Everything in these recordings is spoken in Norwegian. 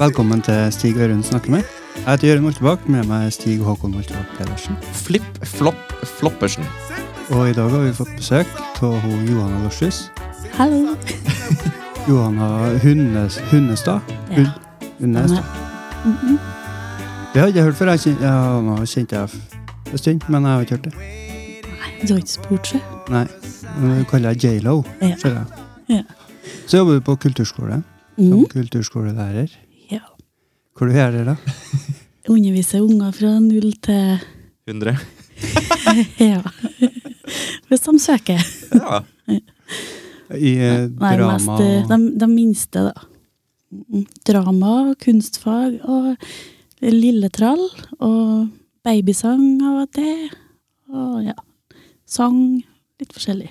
Velkommen til Stig Ørund snakker med. Jeg heter Jørund Moltebakk, med meg er Stig Håkon Moltebakk Pedersen. Flipp Flopp Floppersen. Og i dag har vi fått besøk av Johanna Lossius. Hallo. Johanna Hunnes, Hunnestad. Ja. Hunnestad. Mm -hmm. Det har jeg ikke hørt før. Jeg kjente, ja, nå kjente jeg en stund, men jeg har ikke hørt det. Nei, du har ikke spurt, så. Nei. Nå kaller deg J.Lo, Ja. ser jeg. Ja. Så jobber du på kulturskole, som mm. kulturskolelærer. Hvor du gjør det da? Underviser unger fra null til 100. Ja. Hvis de søker. Ja. I eh, Nei, drama mest eh, de, de minste, da. Mhm. Drama, kunstfag og lilletrall. Og babysang av og til. Og ja. Sang. Litt forskjellig.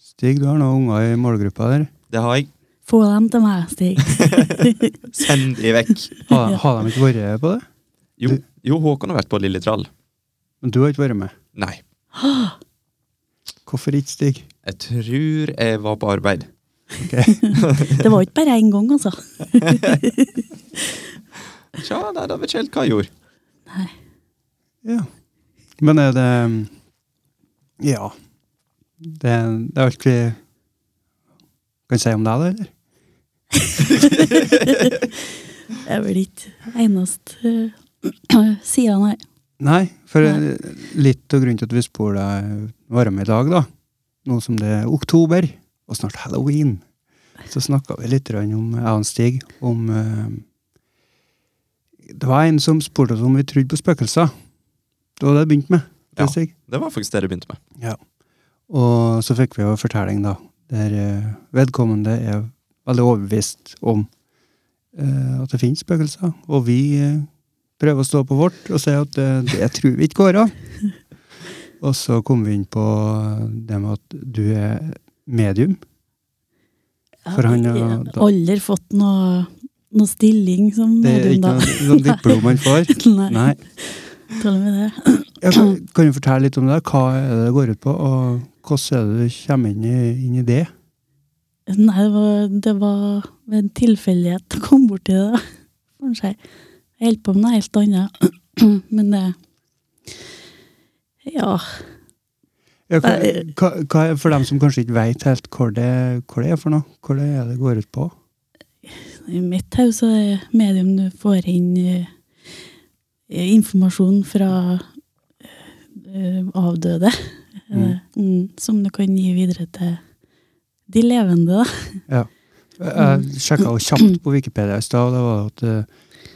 Stig, du har noen unger i målgruppa der. Det har jeg. Få dem til meg, Stig. Send de vekk. Har, har de ikke vært på det? Jo, jo Håkon har vært på Lille Trall. Men du har ikke vært med. Nei. Hvorfor ikke, Stig? Jeg tror jeg var på arbeid. Det var ikke bare én gang, altså. Tja, nei, da vet ikke helt hva jeg gjorde. Nei. Ja. Men er det Ja. Det, det er alt vi du si om deg, da, eller? Det er vel ikke eneste uh, sida, nei. Nei, for Nei. litt av grunnen til at vi spør deg varme i dag, da, nå som det er oktober, og snart halloween, så snakka vi litt om, jeg og Stig, om eh, Det var en som spurte oss om vi trodde på spøkelser. Det var det jeg begynte med. Ja. Stig. Det var faktisk det du begynte med. Ja. Og så fikk vi jo en fortelling, da, der eh, vedkommende er veldig overbevist om eh, at det finnes spøkelser. Og vi eh, prøver å stå på vårt og si at det tror vi ikke går av. og så kom vi inn på det med at du er medium. For han har- da, aldri fått noe, noe stilling som Det er ikke da. noe diplom man får. Nei. Nei. Tåler med det. Ja, kan, du fortelle litt om det? Hva er det det går ut på, og hvordan er det du kommer inn i, inn i det? Nei, det var, det var ved en tilfeldighet å komme borti det. Kanskje jeg holdt på med noe helt annet. Men det Ja. Ja, hva, hva, for dem som kanskje ikke vet helt hva det, hva det er for noe? Hva det er det går ut på? I mitt hode er er medium du får inn informasjon fra eh, avdøde. Mm. Mm, som du kan gi videre til de levende, da. Ja. Jeg sjekka kjapt på Wikipedia i stad, og det var at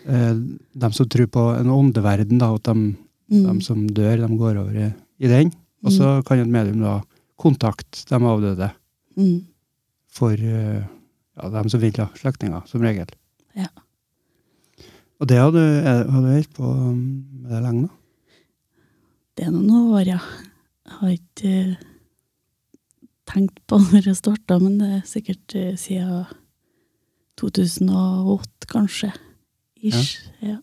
eh, de som tror på en åndeverden, da, at de, Mm. de som dør, de går over i, i den. Og så kan et medium da kontakte de avdøde Mm. for eh, ja, dem som vil, da. Slektninger, som regel. Ja. Og det har du, har du holdt på med det lenge, da? Det er noen år, ja. Jeg har ikke eh, tenkt på når jeg starta, men det er sikkert eh, siden 2008, kanskje. Ish. Ja.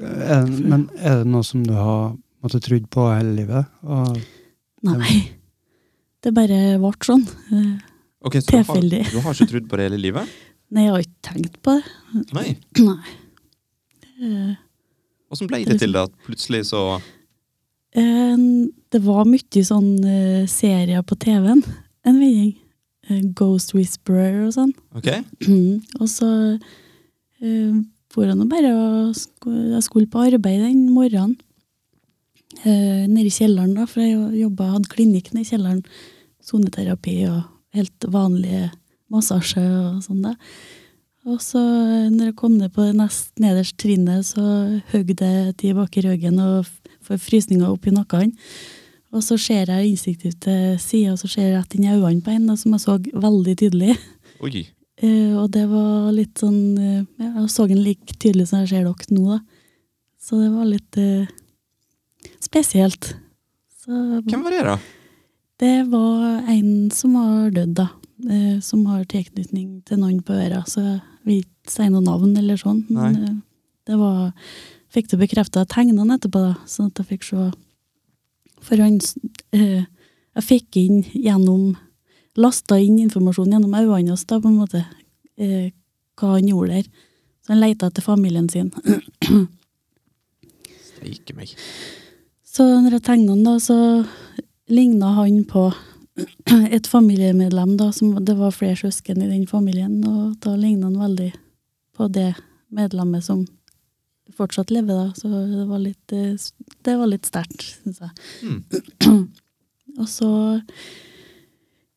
Er, men er det noe som du har måttet trodd på hele livet? Og, Nei. Det bare ble sånn. Eh, Ok, så du har, du har ikke trodd på det hele livet? Nei, jeg har ikke tenkt på det. Nei. Nei. Åssen ble det til det at plutselig så eh, det var mye sånn eh, serier på TV-en en vending. Eh, Ghost Whisperer og sånn. Ok? og så uh, for bare Jeg skulle på arbeid den morgenen. Uh, nede i kjelleren, da, for jeg jobbet, hadde klinikk nede i kjelleren. Soneterapi og helt vanlig massasje og sånn. da. Og så, eh, når jeg kom ned på det nest nederst trinnet, så hogg det tilbake i ryggen og får frysninger opp i nakken. Og så ser jeg instinktivt til sida, og så ser jeg rett inn i øynene på en som jeg så veldig tydelig. Oi. Uh, og det var litt sånn uh, Jeg så den like tydelig som jeg ser dere nå, da. Så det var litt uh, spesielt. Så Hvem var det, da? det var en som var dødd, da. Eh, som har tilknytning til noen på øra. Så jeg vil ikke si noe navn eller sånn. Men Nei. eh, det var Fikk det bekrefta av tegnene etterpå, da, sånn at jeg fikk se. For han eh, Jeg fikk inn gjennom Lasta inn informasjon gjennom øynene hans, da, på en måte. Eh, hva han gjorde der. Så han leita etter familien sin. Steike meg. Så når jeg tegna han, da, så ligna han på et familiemedlem, da, som det var flere søsken i den familien, og da ligna han veldig på det medlemmet som fortsatt lever, da. Så det var litt, eh, det var litt sterkt, syns jeg. Mm. Og så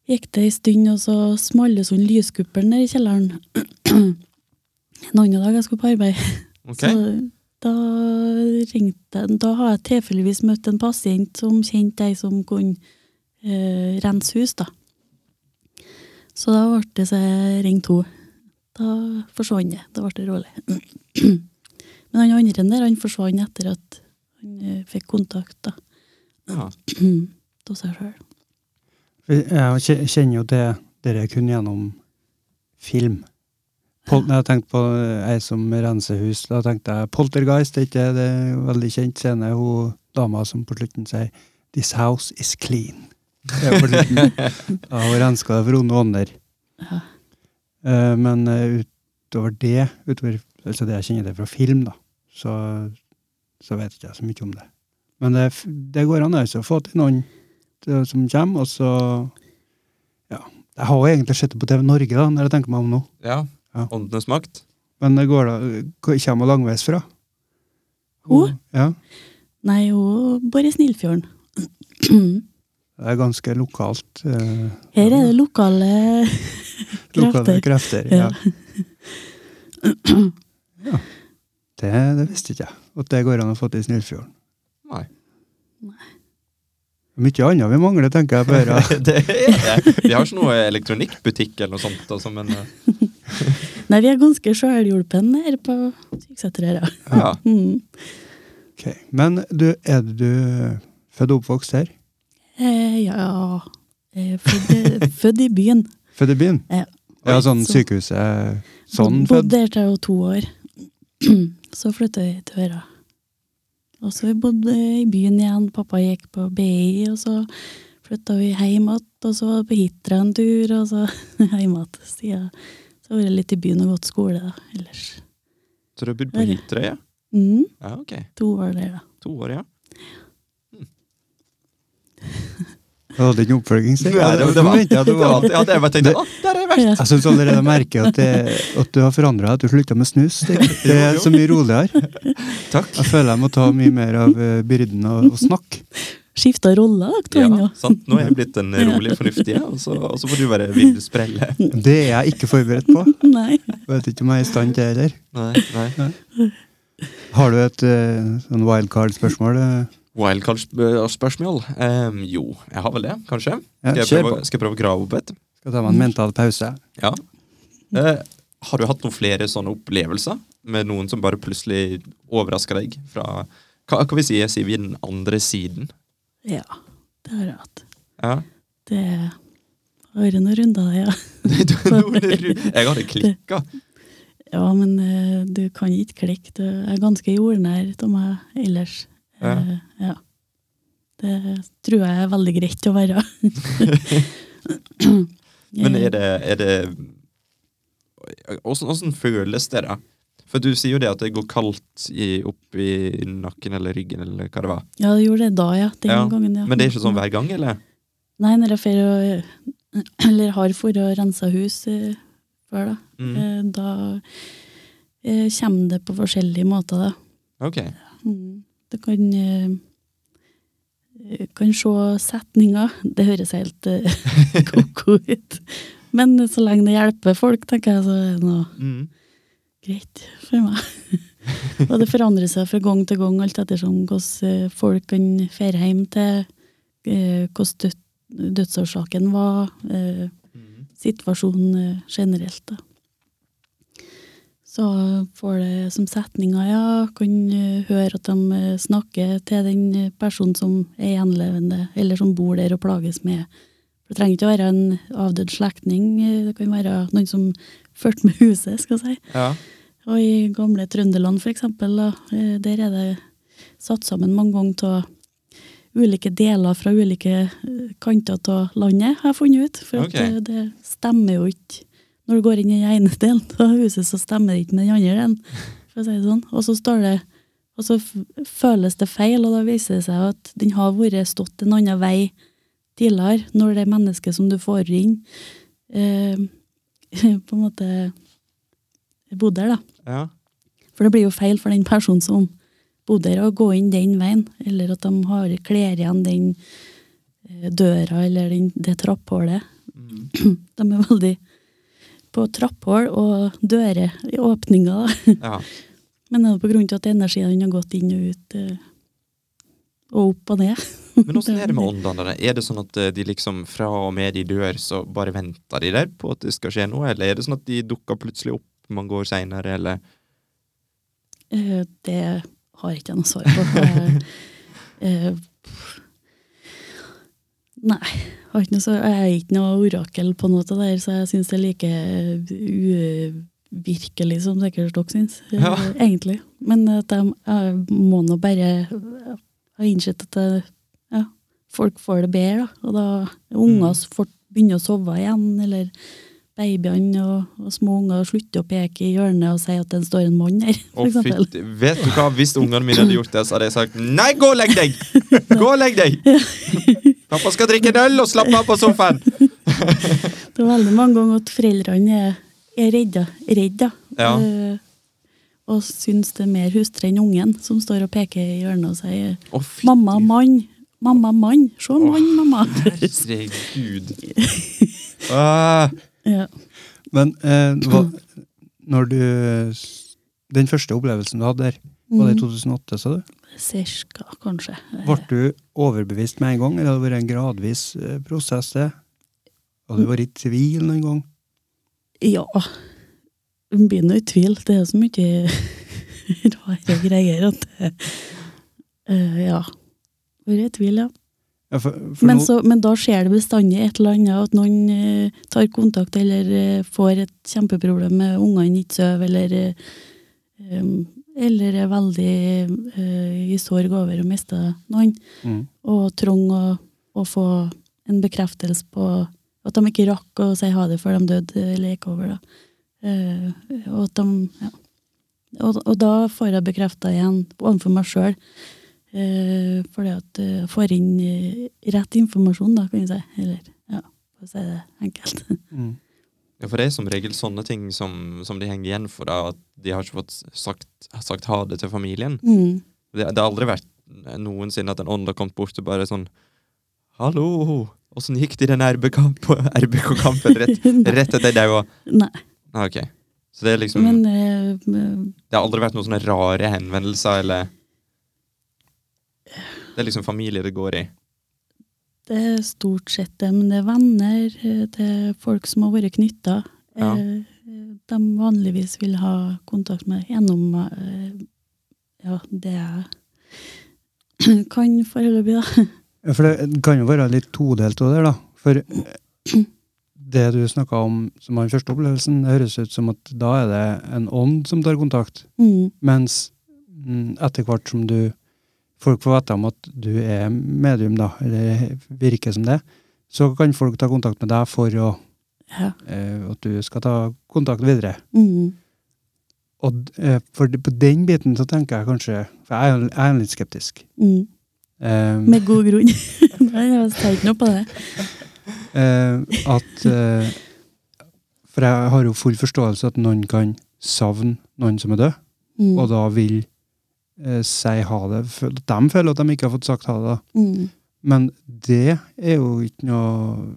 gikk det ei stund, og så smalt det sånn lyskuppelen nede i kjelleren. En annen dag jeg skulle på arbeid. Okay. Så da ringte Da har jeg tilfeldigvis møtt en pasient som kjente ei som kunne eh, rense hus, da. Så da ble det seg ring to. Da forsvant det. Da ble det rolig. Men han andre der, han forsvant etter at han eh, fikk kontakt, da. Ja. Hos seg sjøl. Jeg kjenner jo det dere kun gjennom film. Pol når jeg tenkte på ei som renser hus, da tenkte jeg Poltergeist, er ikke det en veldig kjent scene? Hun dama som på slutten sier 'This house is clean'. Det har renska det for onde ånder. Ja. Eh, Men eh, utover det, utover altså det jeg kjenner det fra film, da, så, så vet ikke jeg så mye om det. Men det, det går an altså, å få til noen som kommer, og så Ja. Jeg har jo egentlig sett det på TV Norge, da, når jeg tenker meg om nå. ja. Ja. Åndenes makt. Men det går da, kommer hun langveis fra? Hun? Ja. Nei, hun bor i Snillfjorden. Det er ganske lokalt. eh, Her er det lokale lokale krefter. krefter. Ja. ja. Det, det visste ikke jeg. At det går an å få til i Snillfjorden. Nei. Mye annet vi mangler, tenker jeg på øra. det er det. Vi har ikke noe elektronikkbutikk eller noe sånt, altså, men eh, Nei, vi er ganske sjølhjulpen her på Sykeseterøra. ja. Mm. Okay. Men du, er du født og oppvokst her? Eh, ja eh, født, i byen. Født i byen? Ja. Ja, sånn Så- sykehuset Sånn Bodde født? der til jeg var to år. Så flytta vi til Øra. Og så vi bodde i byen igjen. Pappa gikk på BI, og så flytta vi hjem igjen. Og så var det på Hitra en tur, og så hjem igjen. Siden- Så har jeg litt i byen og gått skole da, ellers. Så du har bodd på Hitra, ja? Mm, Ja, ok. to år der, da. To år, ja. Du hadde ikke oppfølging, sier Nei, det, det var, det var- var, ja, det jeg tenkte, å, der er jeg verst! Jeg syns allerede jeg merker at, det, at du har forandra deg, du slutta med snus. Det, det er så mye roligere. Takk. Jeg føler jeg må ta mye mer av eh, byrden og, og snakke. Skifta rolle, da, to Ja, sant? Nå er jeg blitt den rolige, fornuftige, og så, og så får du være vill sprelle. Det er jeg ikke forberedt på. Nei. Vet ikke om jeg er i stand til det heller. Nei, nei. Har du et eh, sånn wildcard-spørsmål? eh? Wildcard-spørsmål? Um, jo, jeg har vel det, kanskje. Ja, Skal jeg prøve, skal jeg prøve å grave opp et? Skal ta meg en mental pause. Ja. Uh, har du hatt noen flere sånne opplevelser med noen som bare plutselig overrasker deg? Fra, hva, kan vi si, sier vi den andre siden? Ja, det har jeg hatt. Ja. Det har vært noen runder, ja. jeg hadde klikka. Ja, men uh, du kan ikke klikke. Du er ganske jordnær av meg ellers. Ja. Eh, ja. Det tror jeg er veldig greit å være. Men er det, er det hvordan, hvordan, føles det, da? For du sier jo det at det går kaldt i, opp i nakken eller ryggen, eller hva det var. Ja, det gjorde det da, ja. Den Ja, gangen, ja. Men det er ikke sånn hver gang, eller? Nei, når jeg fer og Eller har for å rense hus eh, før, da. Mm. Eh, da eh, kommer det på forskjellige måter, da. Ok. Mm. Du kan eh, kan se setninger. Det høres helt eh, ko-ko ut. Men så lenge det hjelper folk, tenker jeg, så er det noe Mm. greit for meg. og det forandrer seg fra gang til gang, alt ettersom hvordan eh, folk kan fære hjem til, eh, hvordan dødsårsaken var, eh, Mm. situasjonen eh, generelt. Da. Så får det som setninger, ja, kan eh, høre at de eh, snakker til den eh, personen som er gjenlevende, eller som bor der og plages med. Det trenger ikke å være en avdød slektning, det kan være noen som fulgte med huset, skal jeg si. Ja. Og i gamle Trøndelag, for eksempel, der er det satt sammen mange ganger av ulike deler fra ulike kanter av landet, har jeg funnet ut. For okay. at eh, det stemmer jo ikke når du går inn i den ene delen av huset, så stemmer det ikke med den andre delen. For å si det sånn. Og så står det og så føles det feil, og da viser det seg at den har vært stått en annen vei tidligere, når det mennesket som du får inn, eh, på en måte bodde der, da. Ja. For det blir jo feil for den personen som bodde der, å gå inn den veien, eller at de har kler igjen den eh, døra, eller den, det trapphullet. Mm. De er veldig på trapphull og dører i åpninger. ja. Men er det på grunn til at energien har gått inn og ut, eh, og opp og ned? Men åssen er det med åndene? Er det sånn at eh, de liksom fra og med de dør, så bare venter de der på at det skal skje noe, eller er det sånn at de dukker plutselig opp mange år seinere, eller Eh, Det har ikke jeg noe svar på. Nei, jeg, er ikke noe orakel på noe av det der, så jeg syns det er like uvirkelig som sikkert dere syns, eh, Ja. egentlig. Men at jeg, jeg må nå bare ha innsett at jeg, ja, folk får det bedre, da. Og da unger Mm. begynner å sove igjen, eller babyene og, og små unger slutter å peke i hjørnet og si at det står en mann for fytti Vet du hva, hvis ungene mine hadde gjort det, så hadde jeg sagt nei, gå og legg deg! Gå og legg deg! Pappa skal drikke en øl og slappe av på sofaen! Det er veldig mange ganger at foreldrene er, er redda, redda Ja. Uh, og syns det er mer hustru enn ungen som står og peker i hjørnet og sier oh, 'mamma, mann'. Mamma, mann. Se mann, mamma. Herregud. Ah, Ja. Men eh, hva, når du Den første opplevelsen du hadde der, var det i Mm. 2008, sa du? Cirka, kanskje. Ble du overbevist med en gang, eller hadde det vært en gradvis eh, prosess? det? Hadde du vært i tvil noen gang? Ja. Hun blir nå i tvil. Det er så mye rare greier at eh, Ja. Vært i tvil, ja. Ja, for, for Men, så, men da skjer det bestandig et eller annet, at noen uh, tar kontakt eller uh, får et kjempeproblem med ungene ikke sover, eller, em, eller er veldig uh, i sorg over å miste noen, mm. og trenger å, å få en bekreftelse på at de ikke rakk å si ha det før de døde eller gikk over. Da. Uh, og, at de, ja. og, og da får jeg bekrefta igjen overfor meg sjøl. Uh, fordi at eh, jeg får inn eh, rett informasjon, da, kan vi si. Eller, ja, for å si det enkelt. Mm. Ja, for det er som regel sånne ting som, som de henger igjen for, da, at de har ikke fått sagt, sagt ha det til familien. Mm. Det, det har aldri vært noensinne at en ånd har kommet bort og bare sånn Hallo, åssen gikk det i den RBK-kampen rett, rett etter deg òg? Nei, Ah, okay. Så det er liksom men uh, Det har aldri vært noen sånne rare henvendelser, eller Det er liksom familie det går i. det er stort sett det. Men det er venner, eh, det er folk som har vært knytta. Ja. De vanligvis vil ha kontakt med gjennom eh, ja, det jeg kan foreløpig, da. Ja, For det kan jo være litt todelt av det, da. For eh, det du snakka om som var den første opplevelsen, det høres ut som at da er det en ånd som tar kontakt. Mm. Mens mm, etter hvert som du folk får vite om at du er medium, da, eller virker som det, så kan folk ta kontakt med deg for å, Ja. eh, at du skal ta kontakt videre. Mm. Og eh, for på den biten så tenker jeg kanskje For jeg er, jeg er litt skeptisk. Mm. Um, Med god grunn. Nei, jeg tenkte noe på det. eh, at eh, For jeg har jo full forståelse at noen kan savne noen som er død, Mm. og da vil si ha det. De føler at de ikke har fått sagt ha det. Mm. Men det er jo ikke noe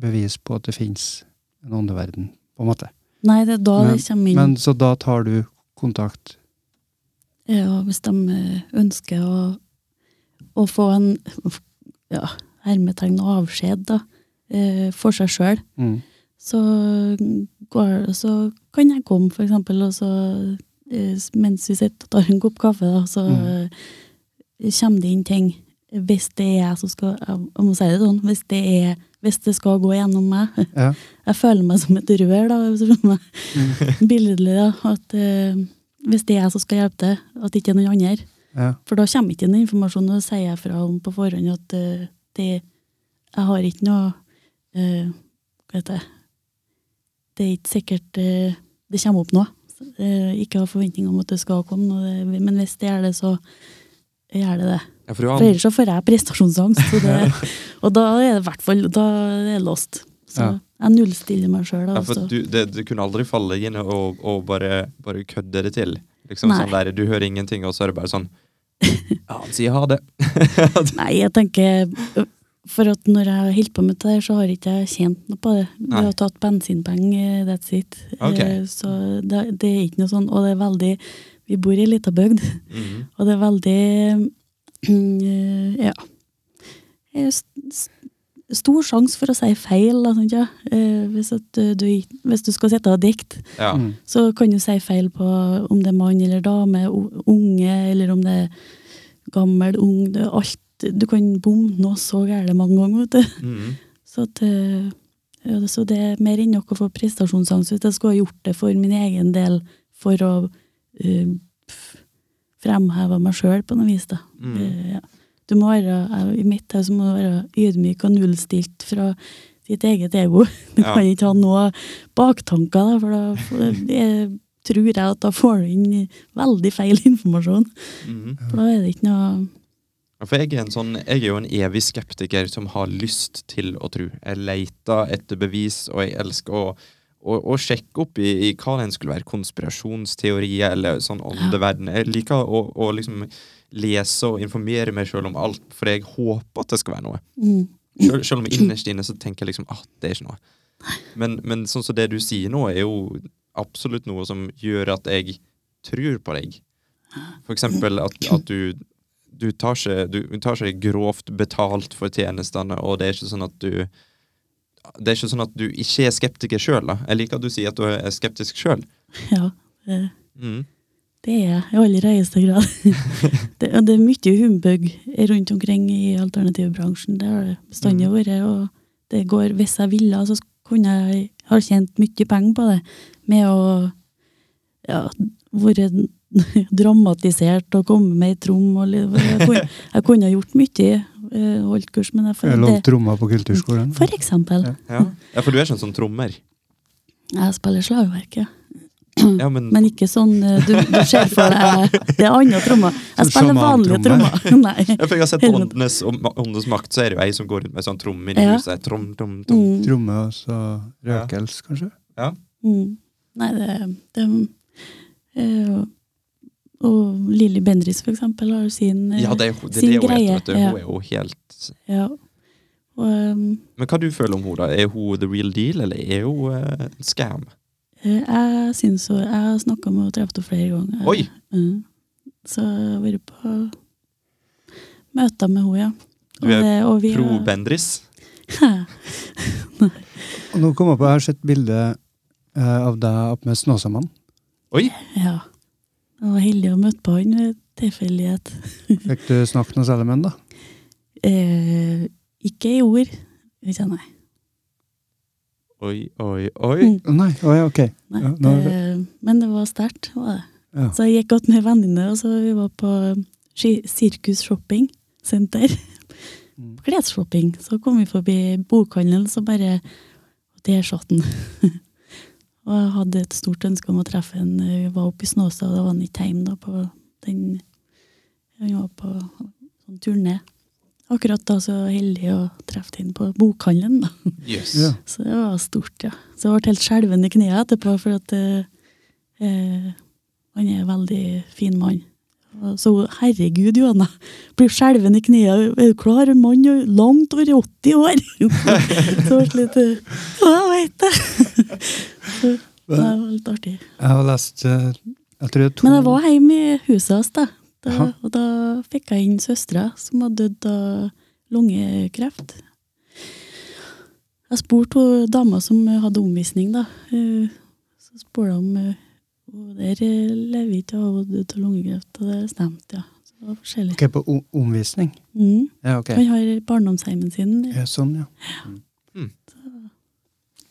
bevis på at det fins en åndeverden, på en måte. Nei, det er da Men- det kommer inn. Men så da tar du kontakt. Ja, hvis de eh, ønsker å, å få en ja, hermetegn avskjed da, eh, for seg sjøl, Mm. så, så kan jeg komme, for eksempel, og så eh, mens vi sitter og tar en kopp kaffe, da, så Mm. eh, kommer det inn ting. Hvis det er jeg som skal Jeg må si det sånn. Hvis det, er, hvis det skal gå gjennom meg. Ja. Jeg føler meg som et rør, da, hvis du skjønner meg. Mm. billedlig, da. At uh, hvis det er jeg som skal hjelpe til, at det ikke er noen andre. Ja. For da kommer ikke den informasjonen, og sier jeg fra om på forhånd at uh, det Jeg har ikke noe uh, Hva heter det det er ikke sikkert eh, det kommer opp noe. Eh, ikke ha forventning om at det skal komme noe, men hvis det gjør det, så gjør det det. Ja, for For ellers så får jeg prestasjonsangst, det, og da er det i hvert fall da er det lost. Så Ja. jeg nullstiller meg sjøl. ja, Altså. du, det, du kunne aldri falle inn og, og bare, bare kødde det til. Liksom sånn der, Du hører ingenting, og så er det bare sånn Ja, han sier ha det. Nei, jeg tenker For at når jeg har holdt på med det så har ikke jeg tjent noe på det. Vi har tatt bensinpenger, that's it. Eh, Så det, det er ikke noe sånn Og det er veldig Vi bor i ei lita bygd, Mhm. og det er veldig mm, Ja. Eh, s- Stor sjanse for å si feil, da, sant, ja. Eh, hvis, at du, hvis du skal sitte og dikte, Ja. Mm. så kan du si feil på om det er mann eller dame, unge, eller om det er gammel, ung, det er alt. Du kan bomme noe så gærent mange ganger, vet du. Mm. Så, at, eh, ja, det- så det er mer enn nok å få prestasjonsangst jeg skulle ha gjort det for min egen del, for å uh, fremheve meg sjøl på noe vis, da. Mm. Uh, ja. Du må være, I mitt hus må du være ydmyk og nullstilt fra ditt eget ego. Du Ja. kan ikke ha noe baktanker, da, for da får- jeg tror jeg at da får du inn veldig feil informasjon. Mhm. For da er det ikke noe For jeg er, en sånn, jeg er jo en evig skeptiker som har lyst til å tro. Jeg leter etter bevis, og jeg elsker å, å, å sjekke opp i, i hva den skulle være. Konspirasjonsteorier eller sånn åndeverden. Jeg liker å, å liksom lese og informere meg sjøl om alt, for jeg håper at det skal være noe. Sjøl, Selv, om innerst inne så tenker jeg liksom at det er ikke noe. Men, men sånn som det du sier nå, er jo absolutt noe som gjør at jeg tror på deg. For eksempel at, at du du tar, ikke, du tar ikke grovt betalt for tjenestene, og det er ikke sånn at du Det er ikke sånn at du ikke er skeptiker sjøl. Jeg liker at du sier at du er skeptisk sjøl. Ja. Det, Mm. det er jeg i aller høyeste grad. det, det er mye humbug rundt omkring i alternativbransjen. Det har det bestandig Mm. vært. Og det går, hvis jeg ville, så kunne jeg ha tjent mye penger på det. Med å ja, være dramatisert og komme med ei trom. Og, jeg, kunne, jeg kunne gjort mye, eh, holdt kurs, men jeg, føler det, lånte trommer på kulturskolen. for eksempel. Ja. Ja. ja, for du er sånn som sånn trommer. Jeg spiller slagverk, ja. Ja, men, Men ikke sånn eh, du, du ser for deg Det er andre trommer. Jeg Sånn spiller vanlige trommer. Nei. ja, for jeg har sett på. Åndenes, åndenes makt, så er det jo ei som går rundt med sånn tromme inni Ja. huset. Trom, trom, trom. Mm, Tromme og så røkels, kanskje. mm. Nei, det, det eh, Og Lilly Bendriss, for eksempel, har jo sin, greie. Ja, det er, det, sin det er greie, vet du. ja. Hun er jo helt ja. Og, um, Men hva du føler om henne, da? Er hun the real deal, eller er hun uh, en scam? eh, jeg syns hun Jeg har snakka med henne og truffet henne flere ganger. Oi! Mm. Så jeg har vært på møter med henne, ja. Du er og vi Pro Bendriss? Nei. Og nå kom jeg på, jeg har sett bilde eh, av deg opp med Snåsamannen. Oi! Ja. Jeg var heldig å møte på han ved tilfeldighet. Fikk du snakket noe særlig med han, da? Eh, ikke i ord. Ikke nei. Oi, oi, oi. Mm. Nei, oi, ok. nei Ja, nå er det, men det var sterkt. var det. Ja. Så jeg gikk godt med venninne, og så vi var på ski- Sirkus Shopping Center. Mm. Klesshopping. Så kom vi forbi bokhandelen, så bare Der satt han. og jeg hadde et stort ønske om å treffe en Vi var oppe i Snåsa, og da var han ikke hjemme da på den Han var på sånn turné. Akkurat da så heldig å treffe ham på bokhandelen, da. Yes. Ja. Så det var stort, ja. Så jeg ble helt skjelven i kneet etterpå, for at eh, eh, han er en veldig fin mann. Så herregud, Johanna, blir skjelven i kneet. Er du klar? Mann langt over 80 år! så litt eh, Ja, jeg vet det! så det var litt artig. Jeg har lest eh, jeg tror er to Men jeg var hjemme i huset hans, da. da og da fikk jeg inn søstera, som hadde dødd av lungekreft. Jeg spurte dama som hadde omvisning, da. Eh, Så spurte jeg om hun der lever ikke og hun døde av lungekreft, og det stemte, ja. Så det var forskjellig. Ok, på omvisning? Mm. Ja, ok. Han har barndomsheimen sin. Ja, sånn, ja.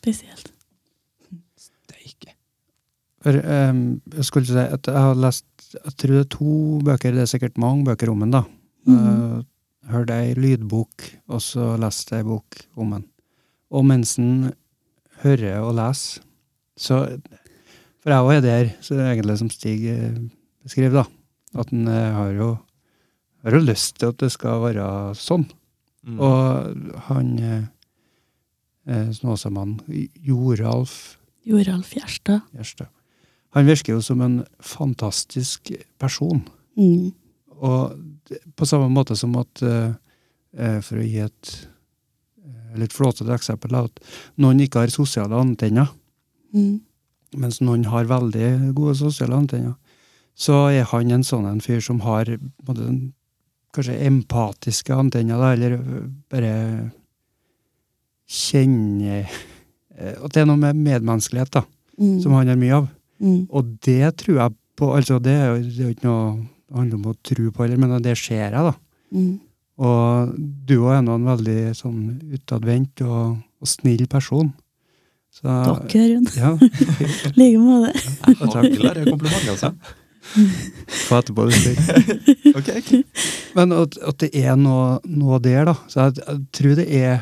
Spesielt. Steike. For, ehm, jeg skulle si at jeg har lest Jeg tror det er to bøker, det er sikkert mange bøker om den, da. Mhm. Uh, hørte ei lydbok, og så leste jeg ei bok om den. Og mens en hører og leser, Så For jeg òg er der, så det er egentlig som Stig beskrev, beskriver, da. At en eh, har jo har jo lyst til at det skal være sånn. Mm. Og han eh, eh, Snåsamannen, Joralf Joralf Gjerstad. Gjerstad, han virker jo som en fantastisk person. Mm. Og på samme måte som at eh, eh, For å gi et eh, litt flåtete eksempel, at noen ikke har sosiale antenner, Mm. Mens noen har veldig gode sosiale antenner, så er han en sånn en fyr som har både, kanskje empatiske antenner, da, eller bare kjenner eh, At det er noe med medmenneskelighet da, Mm. som han har mye av. Mm. Og det tror jeg på altså Det er jo det er jo ikke noe det handler om å tro på, heller, men det ser jeg, da. Mm. Og du òg er nå en veldig sånn utadvendt og, og snill person. Så, Takk, Jørund. Ja, I like måte. takk. Hagler er kompliment, altså. Få etterpå, du spør. Ok, ok. Men at, at det er noe, noe der, da. Så jeg, jeg tror det er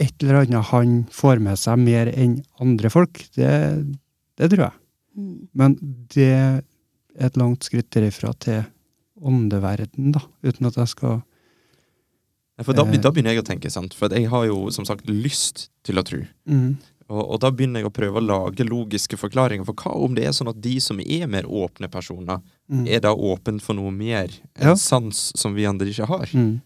et eller annet han får med seg mer enn andre folk. Det, det tror jeg. Mm. Men det er et langt skritt derifra til åndeverden, da. Uten at jeg skal Ja, For da, Eh. da begynner jeg å tenke, sant? for jeg har jo som sagt lyst til å tro. mm, Og, og da begynner jeg å prøve å lage logiske forklaringer. For hva om det er sånn at de som er mer åpne personer, mm, er da åpne for noe mer? Ja. Sans som vi andre ikke har? mm.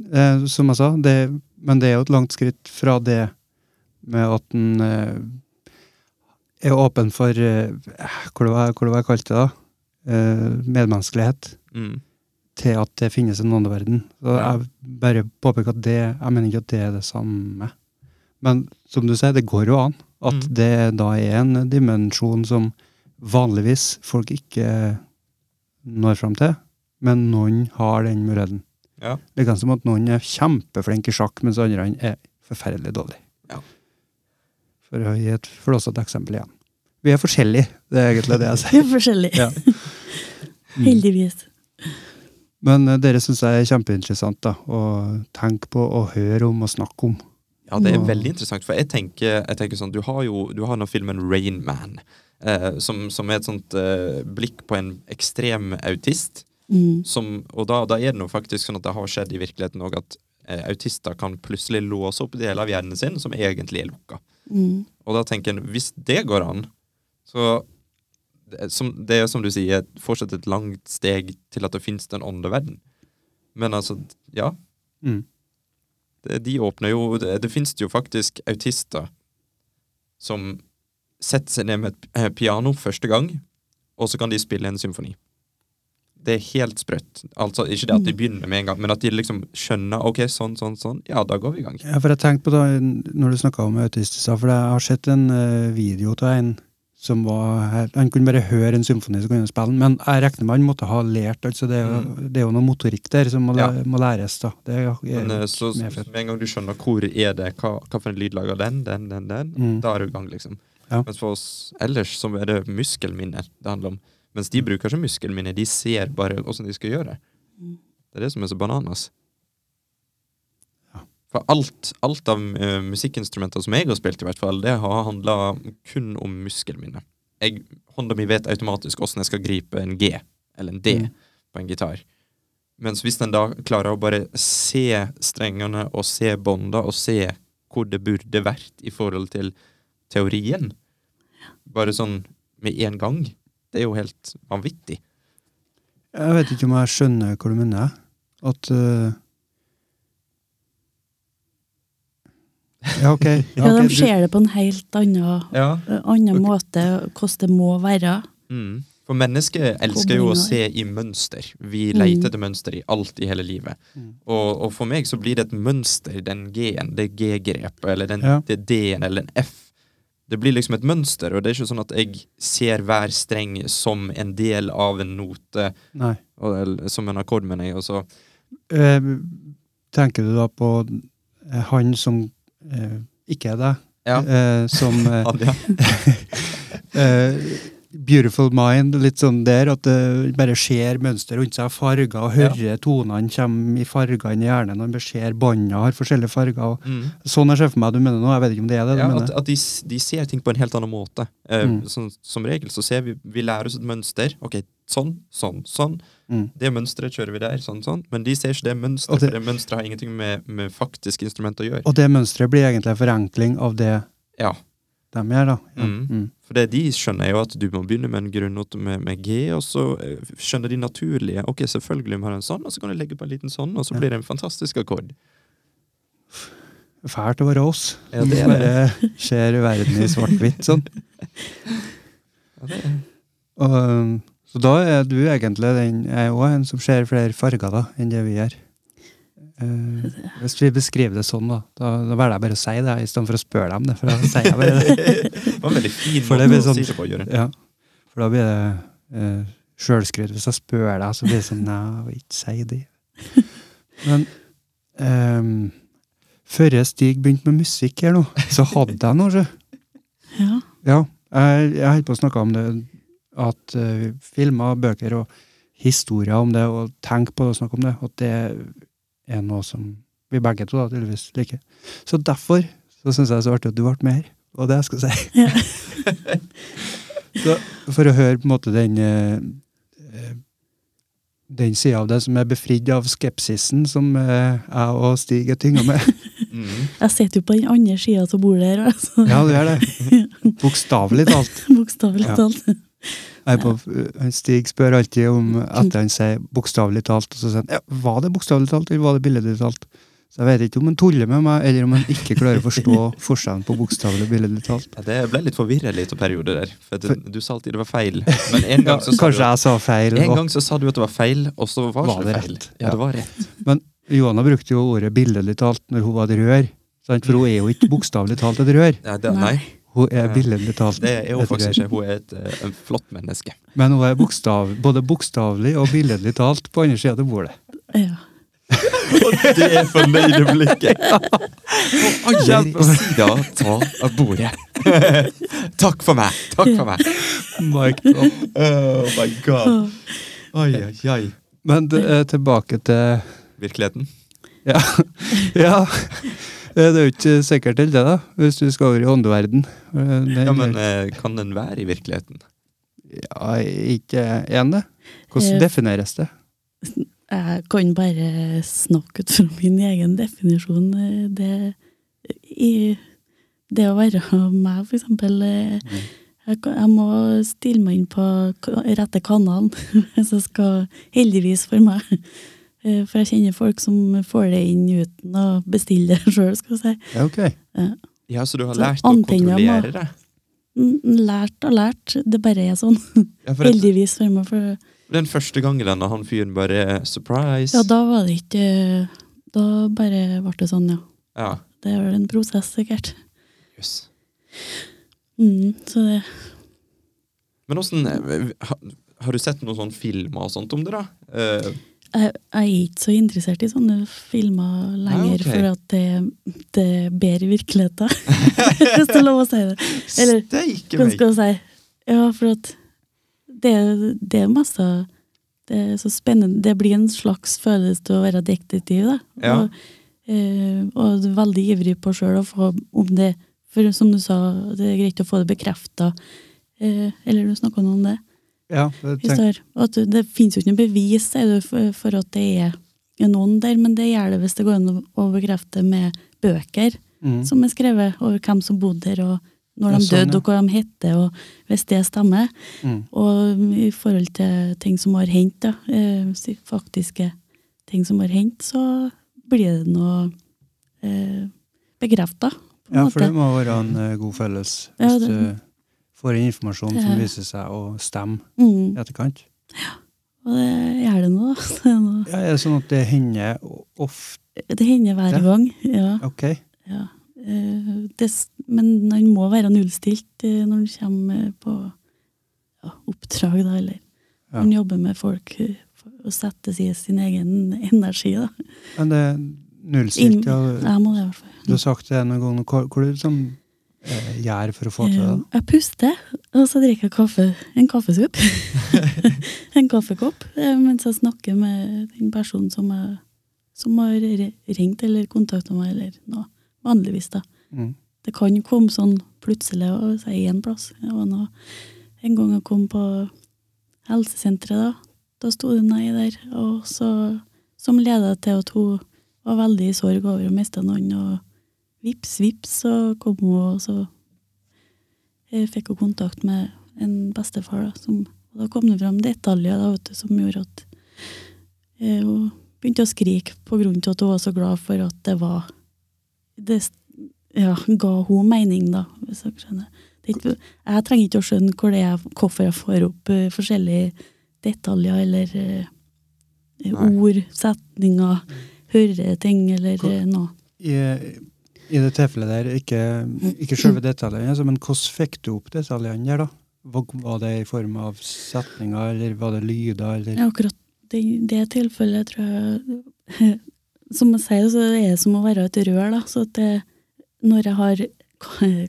Eh, som jeg sa, det, men det er jo et langt skritt fra det med at en eh, er åpen for eh, Hva var det jeg kalte det? da? Eh, medmenneskelighet. Mm. til at det finnes en åndeverden. Så Ja. jeg bare påpeker at det Jeg mener ikke at det er det samme. Men som du sier, det går jo an at Mm. det da er en dimensjon som vanligvis folk ikke når fram til, men noen har den muligheten. Ja. Det kan som at noen er kjempeflinke i sjakk, mens andre er forferdelig dårlige. Ja. For å gi et flåsete eksempel igjen. Vi er forskjellige, det er egentlig det jeg Vi sier. er forskjellige. Ja. Mm. Heldigvis. Men eh, dere syns jeg er kjempeinteressant da, å tenke på og høre om og snakke om. Ja, det er veldig interessant, for jeg tenker, jeg tenker sånn, du har jo du har nå filmen Rain Man, eh, som, som er et sånt eh, blikk på en ekstrem autist. Mm. Som, og da, da er det noe faktisk sånn at det har skjedd i virkeligheten òg at eh, autister kan plutselig låse opp deler av hjernen sin som egentlig er lukka. Mm. Og da tenker en, hvis det går an, så som, det er som du sier, fortsatt et langt steg til at det finnes en åndeverden. Men altså, ja. Mm. De åpner jo Det, det finnes jo faktisk autister som setter seg ned med et eh, piano første gang, og så kan de spille en symfoni. Det er helt sprøtt. Altså Ikke det at de begynner med en gang, men at de liksom skjønner ok, sånn, sånn, sånn. Ja, da går vi i gang. Ja, for jeg tenkte på det når du snakka om autist i stad, for jeg har sett en eh, video av en som var helt- Han kunne bare høre en symfoni, så kunne han spille. Men jeg regner med han måtte ha lært. altså Det er jo, det er jo noe motorikk der som må, Ja. må læres. da. Det er, Men eh, så, med en gang du skjønner hvor er det, hva, hva for en lyd lager den, den, den, den, Mm. da er du i gang, liksom. Ja. Mens for oss ellers så er det muskelminne det handler om. Mens de bruker ikke muskelminne, de ser bare åssen de skal gjøre. Mm. Det er det som er så bananas. For alt, alt av eh, musikkinstrumenter som jeg har spilt, i hvert fall, det har handla kun om muskelminne. Jeg, hånda mi vet automatisk åssen jeg skal gripe en G eller en D Mm. på en gitar. Mens hvis den da klarer å bare se strengene og se bånda og se hvor det burde vært i forhold til teorien, bare sånn med en gang, det er jo helt vanvittig. Jeg vet ikke om jeg skjønner hva du mener. At eh, Ja, okay. Ja, ok, de ser det på en helt annen, Ja. annen okay. måte, hvordan det må være. Mm. For mennesket elsker jo å se i mønster. Vi Mm. leter etter mønster i alt i hele livet. Mm. Og, og for meg så blir det et mønster, den G-en, det G-grepet, eller den, Ja. det D-en, eller en F. Det blir liksom et mønster, og det er ikke sånn at jeg ser hver streng som en del av en note, Nei. og, eller, som en akkord, mener jeg. Og så, Eh, tenker du da på eh, han som eh, ikke er deg? ja, Eh, som eh, eh, beautiful mind, litt sånn der, at det bare ser mønster rundt seg, farger, og hører tonene kommer i fargene i hjernen, når man ser båndene har forskjellige farger. Mm. Sånn jeg ser for meg du mener nå, jeg vet ikke om det er det du Ja, mener. at, at de, de ser ting på en helt annen måte. Eh, Mm. sånn, som regel så ser vi Vi lærer oss et mønster. Ok, sånn, sånn, sånn. Mm. Det mønsteret kjører vi der. sånn, sånn. Men de ser ikke det mønsteret, det- for det mønsteret har ingenting med, med faktiske instrumenter å gjøre. Og det mønsteret blir egentlig en forenkling av det Ja, de gjør, da. Ja. Mm. Mm. For det de skjønner, er jo at du må begynne med en grunnnote med, med G, og så eh, skjønner de naturlige. Ok, selvfølgelig må du ha en sånn, og så kan du legge på en liten sånn, og så Ja. blir det en fantastisk akkord. Fælt å være oss. Ja, det er Bare ser verden i svart-hvitt sånn. Ja, det er. Og, um, så da er du egentlig den, jeg er også en som ser flere farger da, enn det vi gjør. Uh, hvis vi beskriver det sånn, da, da, da velger jeg bare å si det, i stedet for å spørre dem det. For da sier jeg bare det. det var en veldig fin For måte blir å sånn- si det på, Jørund. Ja, for da blir det uh, sjølskryt. Hvis jeg spør deg, så blir det sånn Nei, jeg vil ikke si det. Men um, før Stig begynte med musikk her nå, så hadde jeg noe, sjø. Ja. Ja, jeg, jeg holdt på å snakke om det, at uh, filmer, bøker og historier om det, og tenk på det og snakke om det, at det er noe som vi begge to da, tydeligvis liker. Så derfor så syns jeg det er så artig at du ble med her, og det jeg skal si. Ja. så for å høre på en måte den eh, den sida av det som er befridd av skepsisen som eh, jeg og Stig er tynga med. Mm. Jeg sitter jo på den andre sida av bordet her, altså. Ja, du gjør det. Bokstavelig talt. Bokstavelig talt. Jeg er på, Stig spør alltid om etter han sier bokstavelig talt, og så sier han ja, var det bokstavelig talt, eller var det billedlig talt? Så jeg vet ikke om han tuller med meg, eller om han ikke klarer å forstå forskjellen på bokstavelig og billedlig talt. Ja, det ble litt forvirret litt av perioder der. For du, du sa alltid det var feil. Men en gang så sa Kanskje du jeg sa feil. en og- gang så sa du at det var feil, og så var, Var det feil. rett? Ja, Ja. det var rett. Men Johanna brukte jo ordet billedlig talt når hun var et rør. Sant? For hun er jo ikke bokstavelig talt et rør. Ja, det, nei, Hun er Ja. billedlig talt det er hun faktisk ikke. Hun er et, eh, en flott menneske. Men hun er bokstav, både bokstavelig og billedlig talt på andre sida av bordet. Ja. Og det er fornøyde blikket! På andre sida av bordet. Takk for meg! Takk for meg! Mike, drop. Oh my god. Oi, oi, oi. Men er tilbake til Virkeligheten. Ja. ja. Det er jo ikke sikkert til det, da, hvis du skal over i åndeverden. Den- Ja, men eh, kan den være i virkeligheten? Ja, ikke én, det. Hvordan Eh, defineres det? Jeg kan bare snakke ut fra min egen definisjon. eh, Det, i, det å være meg, for eksempel eh, Mm. jeg, jeg må stille meg inn på rette kanalen hvis jeg skal Heldigvis for meg. Eh, For jeg kjenner folk som får det inn uten å bestille det sjøl, skal jeg si. Ja, ok. Ja, så du har Så lært å kontrollere det? Mm, Lært og lært. Det bare er sånn. Ja, for Heldigvis for meg. For den første gangen da han fyren bare Surprise! ja, da var det ikke Da bare ble det sånn, ja. Ja. Det er vel en prosess, sikkert. Yes. Mm, så det Men åssen har, har du sett noen sånne filmer og sånt om det, da? Eh, jeg, jeg er ikke så interessert i sånne filmer lenger, okay. for at det, det er bedre i virkeligheten. Hvis det er lov å si det. Eller hva skal jeg si? Ja, for at det, det er masse Det er så spennende. Det blir en slags følelse å være detektiv, da. Ja. Og, eh, og veldig ivrig på sjøl å få om det For som du sa, det er greit å få det bekrefta. Eh, eller du snakka noe om det? Ja, det. At det, finnes jo ikke noe bevis for, at det er noen der, men det gjør det hvis det går an å, bekrefte med bøker mm. som er skrevet over hvem som bodde der, og når de sånn, døde, og hva de hette, og hvis det stemmer. Mm. Og i forhold til ting som har hendt, da, eh, faktiske ting som har hendt, så blir det noe eh, bekrefta, Ja, for det må være en god god hvis Ja, det- får inn informasjon som viser seg å stemme Mm, i etterkant. og det gjør det nå, da. Ja, er det sånn at det hender ofte Det hender hver Ja. gang. ja. Ok. Ja. eh, det, men han må være nullstilt eh, når han kommer på ja, oppdrag, da, eller Ja. han jobber med folk og seg i sin egen energi. Da. Men det er nullstilt, ja. Jeg må det, i hvert fall. Du har sagt det noen ganger. Hvor, hvor eh, gjør for å få til det? Eh, Jeg puster, og så drikker jeg kaffe, en kaffesup. en kaffekopp, eh, mens jeg snakker med den personen som, jeg, som har ringt eller kontakta meg, eller noe. Vanligvis, da. Mm. Det kan komme sånn plutselig og si én plass. Det var noe, en gang jeg kom på helsesenteret, da. Da sto det nei der, og så, som leda til at hun var veldig i sorg over å miste noen, og vips, vips, så kom hun, og så jeg fikk hun kontakt med en bestefar, da, som, og da kom det fram detaljer da, vet du, som gjorde at eh, hun begynte å skrike på grunn til at hun var så glad for at det var det ja, ga hun mening, da, hvis dere skjønner. Det er ikke, jeg trenger ikke å skjønne er, hvorfor jeg får opp uh, forskjellige detaljer eller uh, ord, setninger, høre ting eller eh, noe. I, I det tilfellet der, ikke, ikke selve detaljene, altså, men hvordan fikk du opp detaljene der, da? Var, det i form av setninger, eller var det lyder, eller Ja, akkurat det, det tilfellet tror jeg Som jeg sier, så er det som å være et rør. da, så det, Når jeg har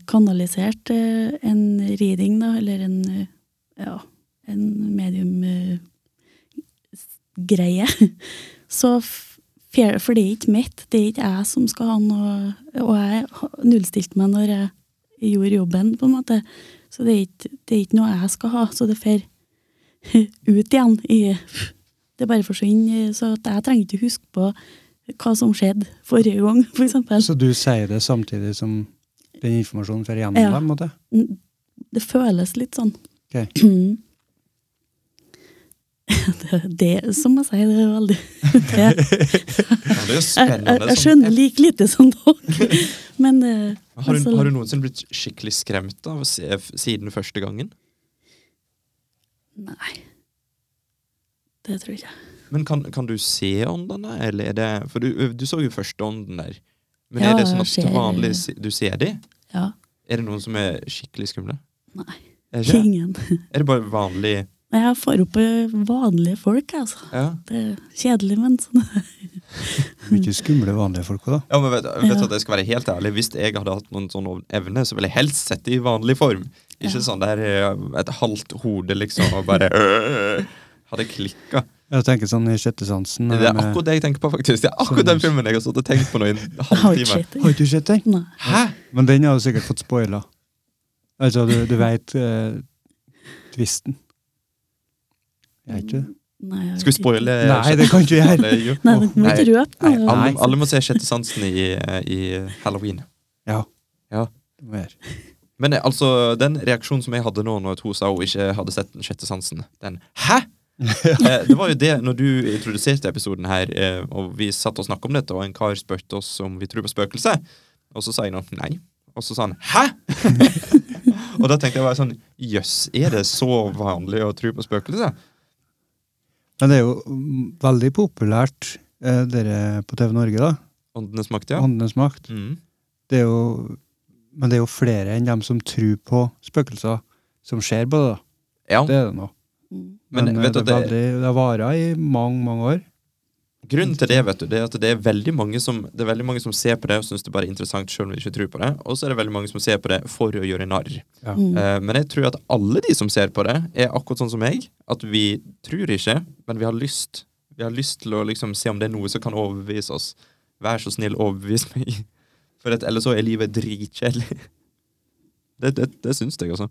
kanalisert eh, en reading, da, eller en eh, ja, en medium-greie, så f- fer- For det er ikke mitt, det er ikke jeg som skal ha noe Og jeg nullstilte meg når jeg gjorde jobben, på en måte. Så det er ikke, det er ikke noe jeg skal ha. Så det fer ut igjen i Det bare forsvinner. Så jeg trenger ikke huske på hva som skjedde forrige gang, for eksempel. Så du sier det samtidig som den informasjonen fer igjennom Ja. deg? Det føles litt sånn. Ok. Det, som jeg sier, det er veldig det, Ja, det er spennende. jeg, jeg sånn- skjønner like lite som dere. Men eh, Har du, altså- har du noensinne blitt skikkelig skremt av siden første gangen? Nei. Det tror jeg ikke. Men kan, kan du se åndene, eller er det For du, du så jo første ånden der. Men Ja, er det sånn at til vanlig du ser de? Ja. Er det noen som er skikkelig skumle? Nei. Er. Ingen. er det bare vanlig Jeg får opp eh, vanlige folk, altså. Ja, Det er kjedelig, men sånn. Mye skumle vanlige folk òg, da. ja men vet, vet Ja. at jeg skal være helt ærlig Hvis jeg hadde hatt noen sånn evne, så ville jeg helst sett det i vanlig form. Ikke Ja. sånn der eh, et halvt hode, liksom, og bare øh, Hadde klikka. Jeg tenker sånn i sjettesansen. Det er akkurat det jeg tenker på, faktisk. Det er akkurat den filmen jeg har stått og tenkt på nå i en halvtime. Har du sett den? Hæ? Men den har du sikkert fått spoila. Altså, du, du veit uh, tvisten. Jeg ikke det. Nei, Skal vi spoile? Nei, det kan ikke jeg gjøre. Nei, det må ikke røpe Nei, noe. alle, alle må se Sjette sansen i, i halloween. Ja. Ja. Det må jeg gjøre. Men eh, altså, den reaksjonen som jeg hadde nå når hun sa hun ikke hadde sett Den sjette sansen Den Hæ?! eh, det var jo det når du introduserte episoden her, eh, og vi satt og snakket om dette, og en kar spurte oss om vi tror på spøkelser. Og så sa jeg nå nei. Og så sa han 'hæ?! og da tenkte jeg bare sånn Jøss, er det så vanlig å tro på spøkelser? Men det er jo veldig populært, eh, dere på TV Norge, da. Åndenes makt, ja. Åndenes makt. Mm. Det er jo, men det er jo flere enn dem som tror på spøkelser, som ser på det. da. ja. Det er det nå. Men, Men eh, vet du det, det- veldig, det vara i mange, mange år. Grunnen til det vet du, det er at det er veldig mange som, det er veldig mange som ser på det og syns det bare er interessant selv om de ikke tror på det. Og så er det veldig mange som ser på det for å gjøre narr. Ja. Mm. Eh, men jeg tror at alle de som ser på det, er akkurat sånn som meg. At vi tror ikke, men vi har lyst. Vi har lyst til å liksom se om det er noe som kan overbevise oss. Vær så snill, overbevis meg. For at, ellers så er livet dritkjedelig. Det, det, det syns jeg, altså.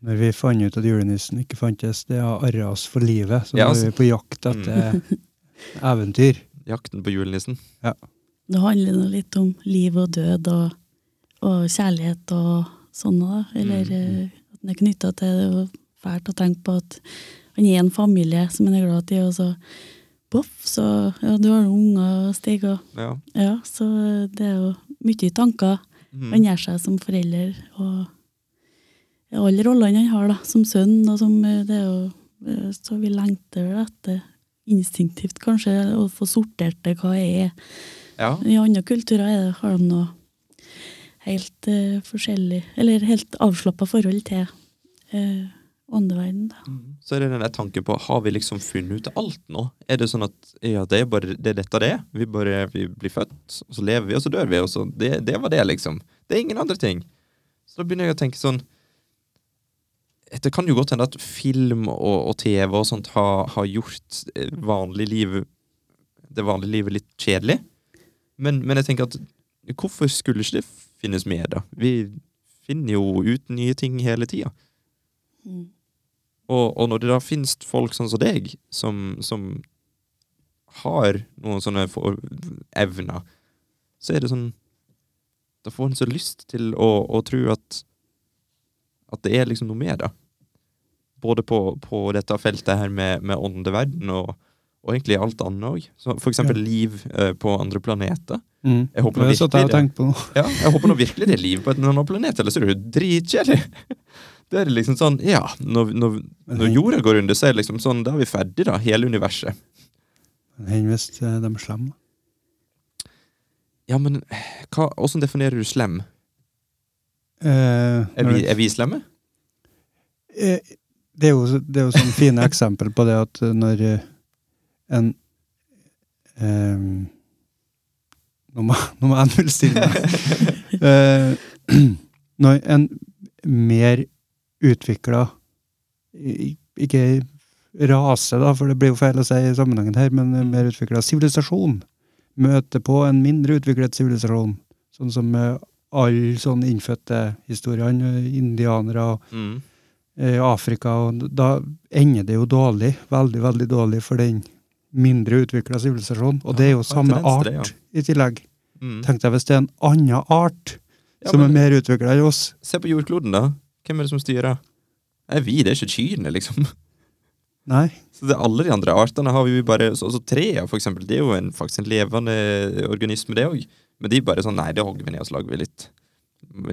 Når vi fant ut at julenissen ikke fantes, det har arra oss for livet. Så Ja, nå altså. er vi på jakt etter eventyr. Jakten på julenissen. Det handler nå litt om liv og død og, og kjærlighet og sånne, da. Eller Mm. eh, at den er knytta til det. og fælt å tenke på at han er en familie som han er glad i, og så boff, så ja, du har unger, Stig, og Ja. ja, så det er jo mye tanker Mm. han gjør seg som forelder, og alle rollene han har da, som sønn, og som eh, det er jo eh, Så vi lengter etter instinktivt kanskje å få sortert det hva jeg er. ja. I andre kulturer er har de noe helt uh, forskjellig, eller helt avslappa forhold til uh, åndeverden. Da. Så er det den der tanken på Har vi liksom funnet ut alt nå? Er det sånn at ja, det er bare det er dette det er? Vi bare vi blir født, og så lever vi, og så dør vi, og så det, det var det, liksom. Det er ingen andre ting. Så da begynner jeg å tenke sånn Det kan jo godt hende at film og, og TV og sånt har, har gjort eh, vanlig liv det vanlige livet litt kjedelig. Men, men jeg tenker at hvorfor skulle ikke det finnes mer, da? Vi finner jo ut nye ting hele tida. Mm. Og, og når det da finnes folk sånn som deg, som, som har noen sånne for, evner, så er det sånn Da får en så lyst til å, å tro at at det er liksom noe mer, da. Både på, på dette feltet her med, med åndeverden og, og egentlig alt annet òg. For eksempel Ja. liv eh, på andre planeter. Mm. Jeg håper Det jeg det. Ja, jeg håper nå virkelig det er liv på en annen planet, ellers er det jo dritkjedelig. Det er liksom sånn, ja, når, når, når jorda går under, så er det liksom sånn, da er vi ferdig da, hele universet. Enn hvis eh, de er slemme. Ja, men hva, hvordan definerer du slem? Eh, Er vi, er vi slemme? Eh, det er jo, det er jo sånn fine eksempel på det at eh, når eh, en eh, Nå må, nå må jeg nullstille meg. Eh, når en mer utvikla Ikke rase, da, for det blir jo feil å si i sammenhengen her, men en mer utvikla sivilisasjon møter på en mindre utviklet sivilisasjon, sånn som eh, alle sånne innfødte historiene, indianere Mm. Eh, Afrika, og da ender det jo dårlig, veldig, veldig dårlig for den mindre utvikla sivilisasjonen. Og det er jo samme art ja. i tillegg. Mm. Tenk deg hvis det er en annen art Ja, som er mer utvikla enn oss. Se på jordkloden, da. Hvem er det som styrer? Det er vi, det er ikke kyrne, liksom. Nei. Så det, alle de andre artene har vi jo bare så, så Trea, for eksempel, det er jo en, faktisk en levende organisme, det òg. Men de bare sånn Nei, det hogger vi ned, og så lager vi litt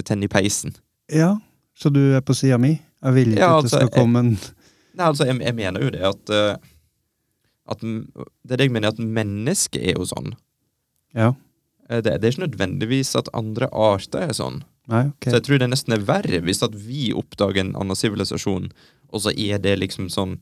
Tenner i peisen. Ja, så du er på sida mi? Jeg vil ikke Ja, at det altså, skal komme en Nei, altså, jeg, jeg mener jo det at eh, At Det er det jeg mener, at mennesket er jo sånn. Ja. Eh, Det, det er ikke nødvendigvis at andre arter er sånn. Nei, okay. Så jeg tror det nesten er verre hvis at vi oppdager en annen sivilisasjon, og så er det liksom sånn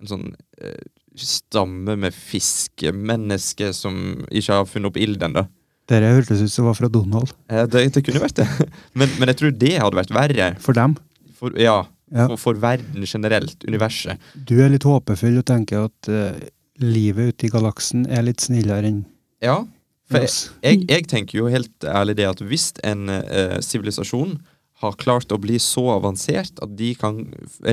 en sånn eh, stamme med fiskemennesker som ikke har funnet opp ilden, da. Dere hørtes ut som var fra Donald. Eh, det, det kunne vært det. Men, men jeg tror det hadde vært verre. For dem. For, ja, Ja. for, for verden generelt, universet. Du er litt håpefull og tenker at uh, livet ute i galaksen er litt snillere enn Ja, for jeg, jeg, jeg tenker jo helt ærlig det at hvis en sivilisasjon sivilisasjon har klart å bli så avansert at de kan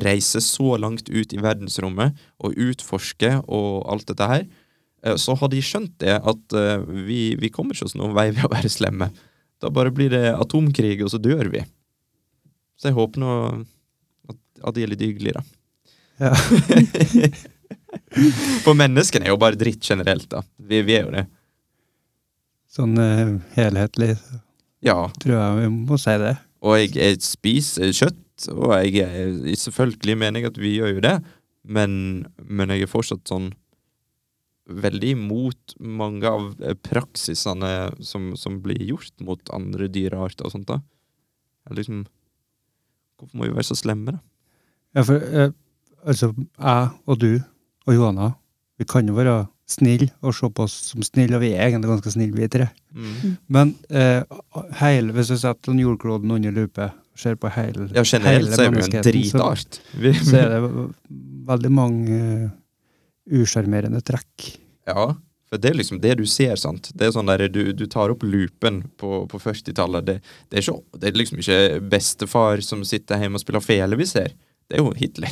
reise så langt ut i verdensrommet og utforske og alt dette her, eh, så har de skjønt det at eh, vi, vi kommer ikke oss noen vei ved å være slemme. Da bare blir det atomkrig, og så dør vi. Så jeg håper nå at, det de litt hyggelige, da. Ja. For menneskene er jo bare dritt generelt, da. Vi, vi er jo det. Sånn uh, helhetlig Ja. tror jeg vi må si det. Og jeg, jeg spiser kjøtt, og jeg er selvfølgelig mener jeg at vi gjør jo det, men, men jeg er fortsatt sånn veldig imot mange av praksisene som, som blir gjort mot andre dyrearter og sånt. da. Jeg Liksom, hvorfor må vi være så slemme, da? Ja, for eh, altså, jeg og du og Johanna, vi kan jo være snille og se på oss som snille, og vi er egentlig ganske snille, vi tre. Mm. Men eh, heil, hvis du setter den jordkloden under lupe, ser på hele, Ja, generelt så er vi jo en dritart. så- Så er det veldig mange uh, usjarmerende trekk. Ja, for det er liksom det du ser, sant. Det er sånn der du, du tar opp loopen på, på 40-tallet. Det, det, er det er liksom ikke bestefar som sitter hjemme og spiller fele vi ser. Det er jo Hitler.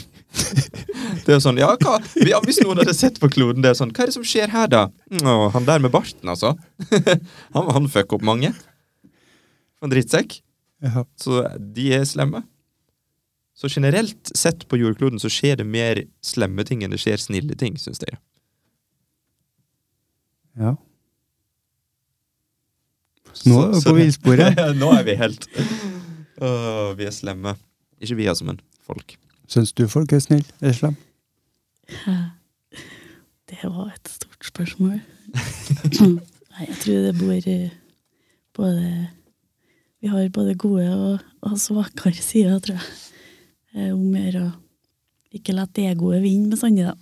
det er jo sånn, ja, hva? Ja, Hvis noen hadde sett på kloden, det er sånn, hva er det som skjer her, da? Å, han der med barten, altså. han, han fucker opp mange. En drittsekk. Ja. Så de er slemme. Så generelt sett på jordkloden så skjer det mer slemme ting enn det skjer snille ting, syns jeg. ja. Nå er vi på villsporet. Nå er vi helt Åh, Vi er slemme. Ikke vi, altså, men folk. Syns du folk er snille eller slemme? Det var et stort spørsmål. Nei, jeg tror det bor eh, både Vi har både gode og, og svakere sider, tror jeg. Eh, Om å gjøre ikke la egoet vinne bestandig, da.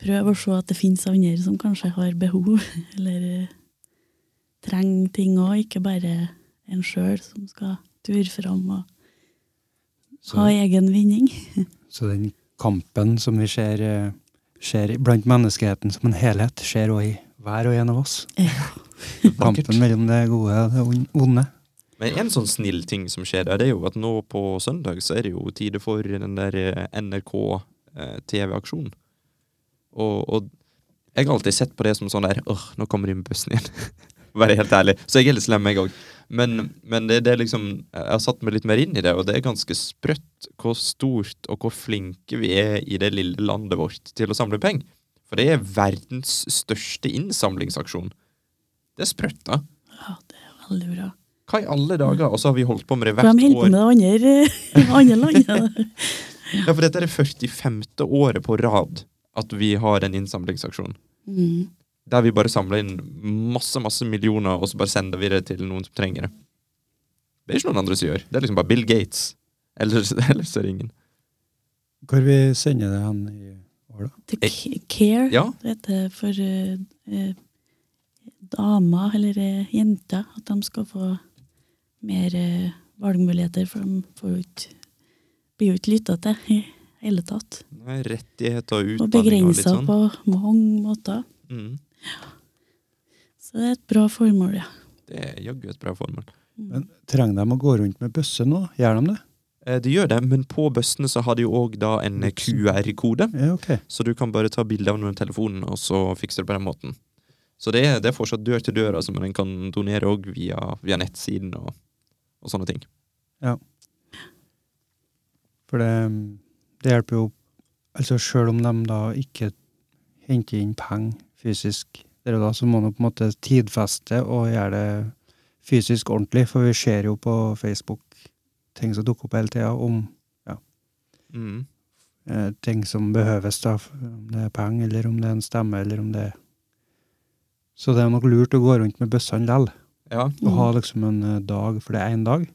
Prøv å se at det finnes andre som kanskje har behov, eller eh, trenger ting òg, ikke bare en sjøl som skal ture fram og Så, ha egen vinning. så den kampen som vi ser, eh, ser blant menneskeheten som en helhet, skjer òg i hver og en av oss. Ja. Kampen mellom det gode og det onde. Men en sånn snill ting som skjer der, det er jo at nå på søndag så er det jo tide for den der eh, NRK eh. Og, og jeg har alltid sett på det som sånn der åh, nå kommer de med bussen igjen. Være helt ærlig. Så jeg er litt slem, jeg òg. Men, men det, det liksom Jeg har satt meg litt mer inn i det, og det er ganske sprøtt hvor stort og hvor flinke vi er i det lille landet vårt til å samle penger. For det er verdens største innsamlingsaksjon. Det er sprøtt, da. Ja, det er veldig bra. Hva i alle dager? Og så har vi holdt på med det hvert hvert de holder på år. med det andre, andre landet. Ja, for dette er det 45. året på rad at vi har en innsamlingsaksjon. Mm. Der vi bare samler inn masse masse millioner, og så bare sender vi det til noen som trenger det. Det er ikke noen andre som gjør. Det er liksom bare Bill Gates. Ellers, ellers er det ingen. Hvor vi sender det hen i år, da? Til Care, Ja. det heter for eh, eh, damer, eller uh, jenter, at de skal få mer uh, valgmuligheter, for de får jo blir jo ikke lytta til i hele tatt. Nei, rettigheter og Og utdanning og litt begrensa sånn. på mange måter. Mm. Så det er et bra formål, ja. Det er jaggu et bra formål. Men Trenger de å gå rundt med bøsse nå? Gjør de det? Det De gjør det, men på bøssene så har de jo òg en QR-kode. Ja, ok. Så du kan bare ta bilde av noen telefonen, og så fikser du på den måten. Så det er, det er fortsatt dør til dør, altså, men en kan donere òg via, via nettsiden og, og sånne ting. Ja. For det, det hjelper jo Altså Sjøl om de da ikke henter inn penger fysisk, der og da, så må man på en måte tidfeste og gjøre det fysisk ordentlig. For vi ser jo på Facebook ting som dukker opp hele tida om Mm. eh, ting som behøves, da. Om det er penger, eller om det er en stemme, eller om det er Så det er nok lurt å gå rundt med bøssene likevel. Ja, Og ha liksom en eh, dag, for det er én dag.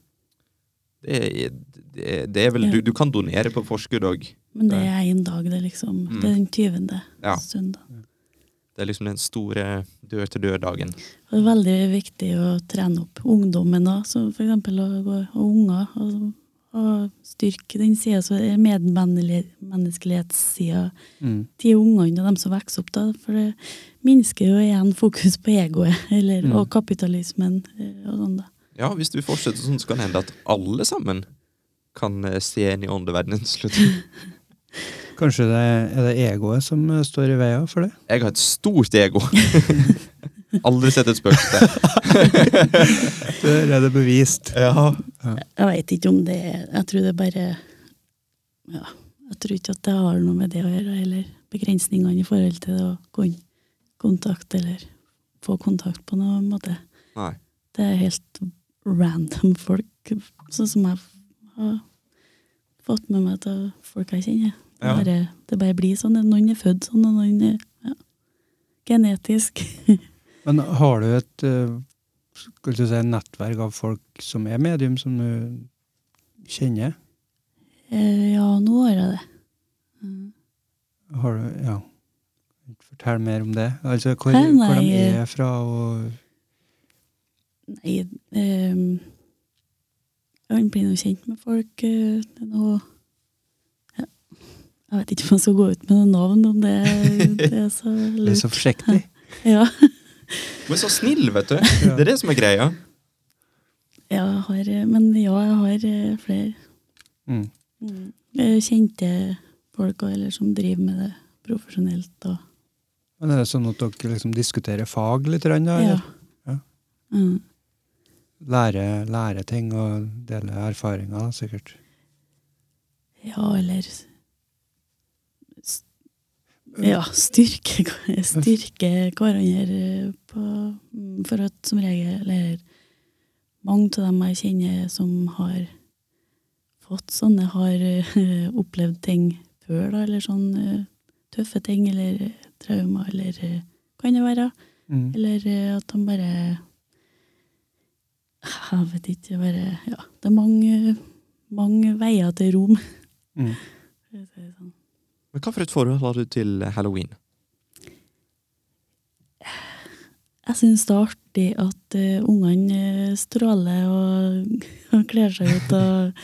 det er, det er, det er vel Ja. du, du kan donere på forskudd òg. Men det er én dag, det liksom. Mm. Det er den 20. Ja. søndag. Det er liksom den store dør-til-dør-dagen. Det er veldig viktig å trene opp ungdommen òg, for eksempel og, og unger. Og, og styrke den sida, så er medmenneskelighetssida Mm. til ungene og dem som vokser opp. da, For det minsker jo igjen fokus på egoet eller, Mm. og kapitalismen eh, og sånn. da. Ja, hvis du fortsetter sånn, så kan det hende at alle sammen kan eh, se inn i åndeverdenen til slutt. Kanskje det er det egoet som eh, står i veien for det? Jeg har et stort ego. Aldri sett et spøkelse. Der er det bevist. Ja. Jeg veit ikke om det er Jeg tror det er bare ja, Jeg tror ikke at det har noe med det å gjøre, eller begrensningene i forhold til det å gå inn kontakt, eller få kontakt på noen måte. Nei. Det er helt random folk, sånn som jeg har fått med meg til folk jeg kjenner. Ja. bare, det bare blir sånn. Noen er født sånn, og noen er ja, genetisk. Men har du et eh, skal du si, nettverk av folk som er medium, som du kjenner? Eh, ja, nå har jeg det. Mm. Har du, ja. Fortell mer om det. Altså hvor, Hæ, hvor de nei. er fra, og Nei um, Jeg blir nå kjent med folk. eh, Det er noe. Jeg vet ikke om jeg skal gå ut med noen navn, om det, det er så du er så forsiktig. Ja. Du er så snill, vet du. Det er det som er greia. Ja, jeg har, men ja, jeg har eh, flere Mm. mm. eh, kjente folk og, eller som driver med det profesjonelt. Og, Men er det sånn at dere liksom diskuterer fag litt? Da, ja. eller? Ja. Mm. Lære, lære ting og dele erfaringer, sikkert. ja, eller Ja, styrke, styrke hverandre på mm, For at som regel Eller mange av dem jeg kjenner som har fått sånne, har eh, opplevd ting før, da, eller sånn eh, tøffe ting, eller eh, traumer, eller eh, kan det være. Mm. Eller eh, at de bare Jeg vet ikke, bare Ja, det er mange, mange veier til rom. Mm. sånn. Men hva for et forhold har du til halloween? Jeg syns det er artig at uh, ungene eh, stråler og, og kler seg ut og,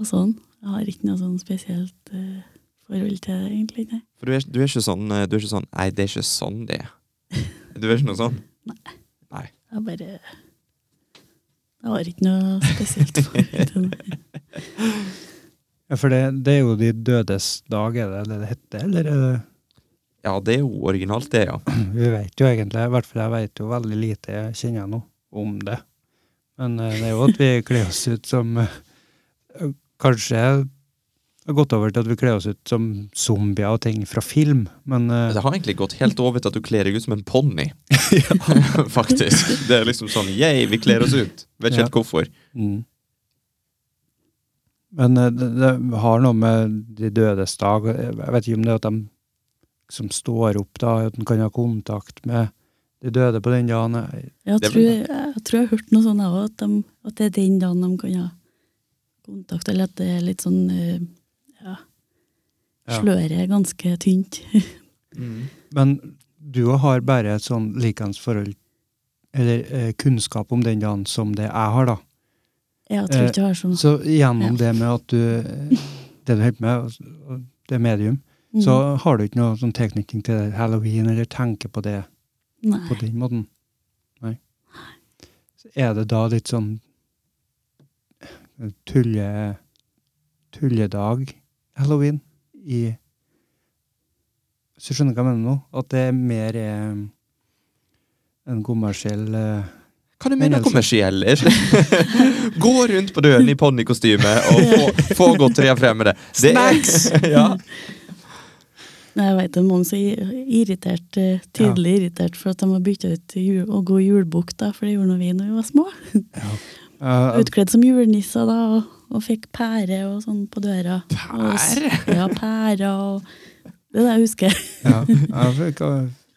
og sånn. Jeg har ikke noe sånn spesielt uh, forhold til det, egentlig. Nei. For du er, du er ikke sånn Du er ikke sånn Nei, det er ikke sånn det er. Du er ikke noe sånn? Jeg bare Jeg har ikke noe spesielt forhold til det. Ja, for det, det er jo de dødes dag, er det det det heter? Eller er det Ja, det er jo originalt, det, ja. Vi vet jo egentlig, i hvert fall jeg vet jo veldig lite, jeg kjenner noe om det. Men eh, det er jo at vi kler oss ut som eh, Kanskje har gått over til at vi kler oss ut som zombier og ting fra film, men eh, Det har egentlig gått helt over til at du kler deg ut som en ponni. Faktisk. Det er liksom sånn Yay, vi kler oss ut. Vet ikke helt hvorfor. mm. Men eh, det, det har noe med de dødes dag Jeg vet ikke om det er at de som står opp, da, at en kan ha kontakt med de døde på den dagen. Jeg- Jeg tror, jeg, jeg, tror jeg har hørt noe sånt, jeg òg, at, de- at det er den dagen de kan ha kontakt, eller at det er litt sånn eh, Ja, sløret er ganske tynt. Men du har bare et sånn likeens forhold, eller eh, kunnskap om den dagen som det jeg har, da. Jeg tror ikke det har sånn. Så gjennom det med at du eh, Det du holder med, det er medium, Mm. så har du ikke noe sånn tilknytning til halloween, eller tenker på det Nei. på den måten. Nei. Så er det da litt sånn eh, tulle, tulledag, halloween, i Hvis du skjønner hva jeg mener nå? At det er mer eh, en kommersiell eh, Hva du Men mener kommersiell? er Gå rundt på døren i ponnikostyme og få, få godterier frem med det. det Snacks! ja. Jeg vet det er noen som er irritert, eh, tydelig irritert for at de har bytta ut jul, å gå julebukk, for det gjorde vi når vi var små. eh, Utkledd som julenisser da, og, og fikk pære og sånn på døra. Og Pære? Ja, pære og Det er det jeg husker. ja, jeg fikk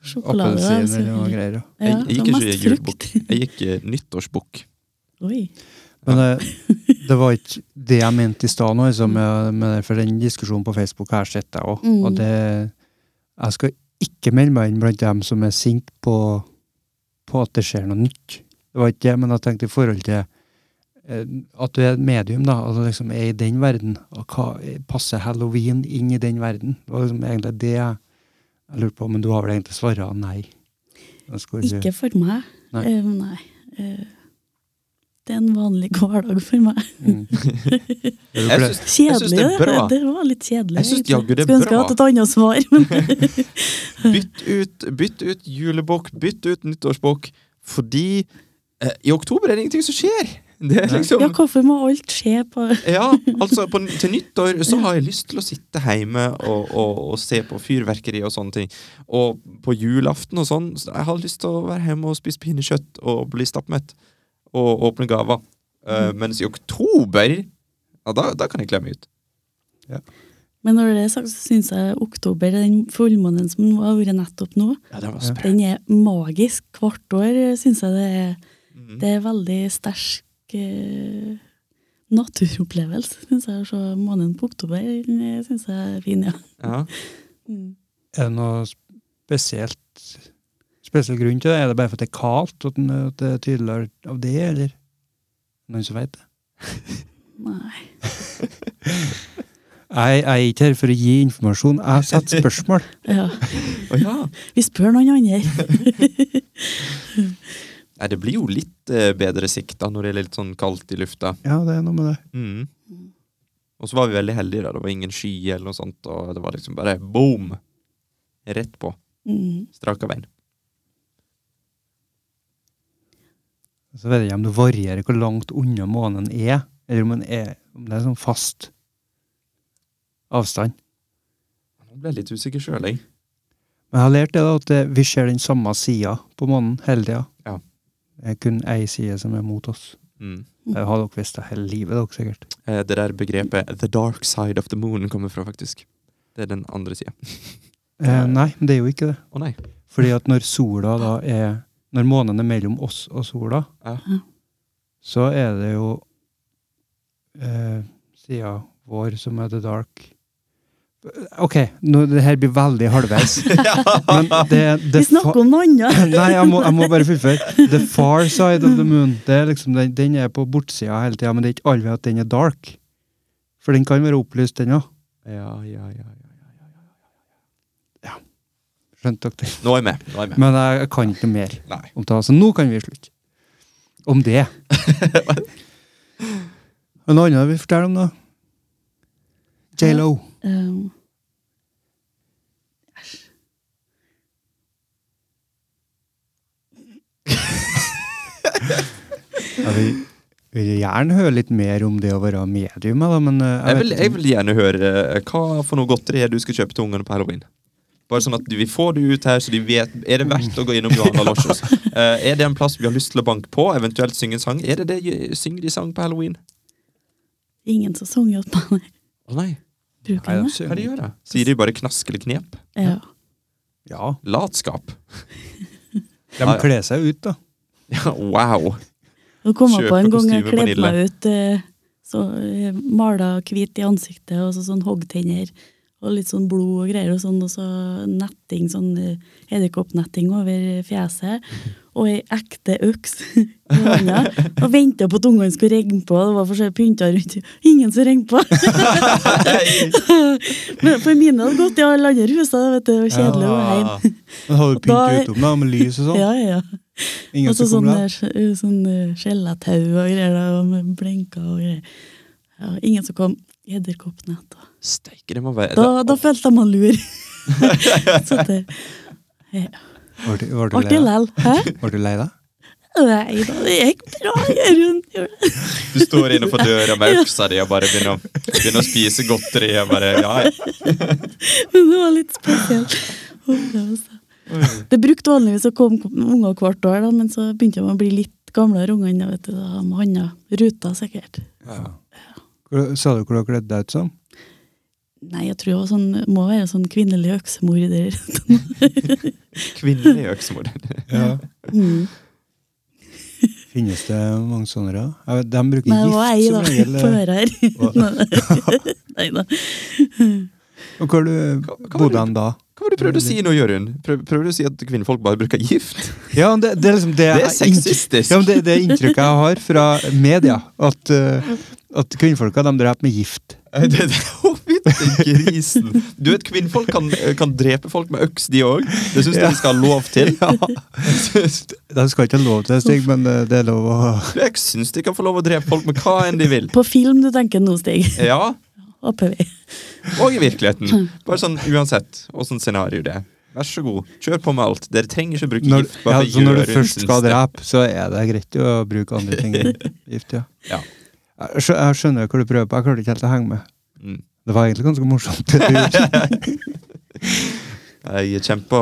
Sjokolade. appelsin eller noe greier. ja. Ja, Jeg, jeg gikk ikke i julebukk. Jeg gikk eh, nyttårsbukk. Oi. Men det, det var ikke det jeg mente i stad, nå, liksom, for den diskusjonen på Facebook har jeg òg. Mm. Og det Jeg skal ikke melde meg inn blant dem som er sinte på, på at det skjer noe nytt. Det var ikke det, men jeg tenkte i forhold til eh, at du er et medium, da, altså liksom er i den verden. Og hva passer halloween inn i den verden? Det var liksom egentlig det jeg, jeg lurte på, men du har vel egentlig svara nei? Skulle Ikke for meg. Nei. Uh, nei. Uh, det er en vanlig hverdag for meg. Mm. Jeg jeg syns Kjedelig, det er bra. Det var litt kjedelig. Jeg synes, det er Skulle ønske jeg hadde et annet svar. Bytt ut, bytt ut julebukk, bytt ut nyttårsbukk. Fordi eh, i oktober er det ingenting som skjer. Det er liksom ja, hvorfor må alt skje på Ja, altså på, til nyttår så har jeg lyst til å sitte hjemme og, og, og se på fyrverkeri og sånne ting. Og på julaften og sånn, så jeg har lyst til å være hjemme og spise pinnekjøtt og bli stappmett. Og åpne gaver. Uh, mens i oktober, ja, da, da kan jeg klemme ut. Men når det er sagt, så syns jeg oktober, den fullmånen som har vært nettopp nå, Ja, det var den er magisk. Hvert år syns jeg det er, Mm. det er veldig sterk eh, naturopplevelse, syns jeg. Å se månen på oktober syns jeg er fin, ja. Ja. Mm. Er det noe spesielt spesiell grunn til det? Er det bare for at det er kaldt, at at det er tydeligere av det, eller? Noen som vet det? Nei. Jeg, jeg er ikke her for å gi informasjon, jeg setter spørsmål. Ja. Vi spør noen andre. Nei, det blir jo litt eh, bedre sikt da, når det er litt sånn kaldt i lufta. Ja, det er noe med det. Mm. Og så var vi veldig heldige, da. Det var ingen sky eller noe sånt, og det var liksom bare boom! Rett på. Mm. Straka veien. Så vet jeg ikke om det varierer hvor langt unna månen er, eller om, den er, om det er sånn fast avstand. Nå ble jeg litt usikker sjøl, jeg. Men jeg har lært det da, at vi ser den samme sida på månen hele tida. Det er kun ei side som er mot oss. Mm. Det har dere visst det hele livet, dere sikkert. Eh, Det der begrepet 'the dark side of the moon' kommer fra, faktisk. Det er den andre sida. Eh, nei, men det er jo ikke det. Å nei. Fordi at når sola da er Når månen er mellom oss og sola, Ja. så er det jo eh, sida vår som er the dark. Ok, nå, det her blir veldig halvveis. Men det, det Vi snakker om noe annet! Nei, jeg må, jeg må bare fullføre. The far side of the moon. Det er liksom, den, den er på bortsida hele tida, men det er ikke alltid at den er dark. For den kan være opplyst, den òg. Ja, ja, ja, ja. Skjønte dere det? Nå er jeg med. Nå er jeg med. Men jeg, jeg kan ikke noe mer Nei. om det, så nå kan vi slutte. Om det. Men noe annet vi forteller om, da? J.Lo. Um, ja, vil, vil gjerne høre litt mer om det å være medium, da, men jeg, Jeg vil, jeg vil gjerne høre eh, hva for noe godteri er du skal kjøpe til ungene på halloween. Bare sånn at vi får det ut her, så de vet Er det verdt å gå innom Johanna Losjos? uh, er det en plass vi har lyst til å banke på, eventuelt synge en sang? Er det det synger de sang på halloween? ingen som sanger hos meg. Å nei. Bruker den det? Hva de gjør det? Sier de bare knask eller knep? Ja. Ja, Latskap? de kler seg ut, da. Ja, wow. Nå kom jeg på en gang jeg kledde meg ut eh, så eh, Mala hvit i ansiktet og så sånn hoggtenner. Og litt sånn blod og greier, og sånn, og så netting, sånn eh, edderkoppnetting over fjeset. Og ei ekte øks i hånda. Og venta på at ungene skulle ringe på. Det var for så vidt pynta rundt. Ingen som ringte på! Men for mine hadde gått i alle andre hus. da, det var kjedelig å være hjemme. Men hadde du pynt utom, da, med lys og sånn? Ja, ja. Ingen Og som sånn, der? eh, sånn eh, og greier, og med blinker og greier. Ja, ingen som kom. Edderkoppnett. og Steike, det må være Da, da følte jeg meg lur. Satt der. ja. Var du, var du Artig lell. Var du lei deg? Nei da, det gikk bra. Det. Du står innenfor døra med øksa di og bare begynner, begynner å spise godteri. Og bare, ja, ja. Men det var litt spesielt. Det brukte vanligvis å komme unger hvert år, da, men så begynte de å bli litt gamlere, ungene. vet du, Da med andre ruter, ruta, sikkert. Ja. Sa du hvor du har kledd deg ut som? Nei, jeg tror var sånn, må være sånn kvinnelig øksemorder. Kvinnelig øksemorder. Ja. Mm. Finnes det mange sånne? da? De bruker Nei, gift som regel. på eh, øret her. Nei da. Og hvor du Hva- hva bodde han da? Hva var det du prøvde å si nå, Jørund? Prøv, prøvde du å si at kvinnfolk bare bruker gift? Ja, men det, det er liksom det, Det er sexistisk. Ja, men det, det er inntrykket jeg har fra media. At, eh, at kvinnfolka de dreper med gift. Det, det, grisen! Du vet, kvinnfolk kan, kan drepe folk med øks, de òg. Det syns jeg de skal ha lov til. Ja. De skal ikke ha lov til det, Stig, men eh, det er lov å Jeg syns de kan få lov å drepe folk med hva enn de vil. På film du tenker nå, Stig. Ja, Håper vi. og i virkeligheten. Bare sånn uansett åssen scenario det er. Vær så god, kjør på med alt. Dere trenger ikke bruke når, gift. ja, Bare for så når du først skal drepe, så er det greit å bruke andre ting enn gift. ja. Ja. Jeg skjønner hva du prøver på, jeg klarte ikke helt å henge med. Mm. Det var egentlig ganske morsomt. Jeg kjempa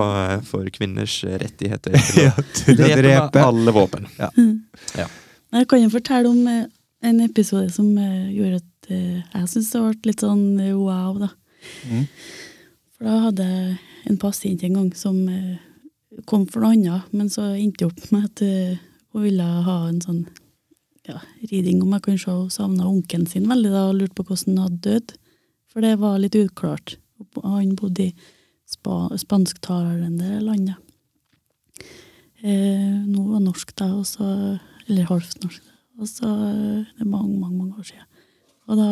for kvinners rettigheter til å Ja, til å drepe alle våpen. Jeg kan jo fortelle om eh, en episode som eh, gjorde at eh, jeg syntes det ble litt sånn eh, wow, da. Mm. For da hadde jeg en pasient en gang som eh, kom for noe annet, men så endte opp med at eh, hun ville ha en sånn ja, riding om jeg kanskje hun savna onkelen sin veldig da, og lurte på hvordan han hadde dødd. For det var litt uklart. Han bodde i spa, spansktalende land. Eh, nå var norsk, da, og så, eller halvt norsk. Og så, eh, det er mange, mange, mange år siden. Og da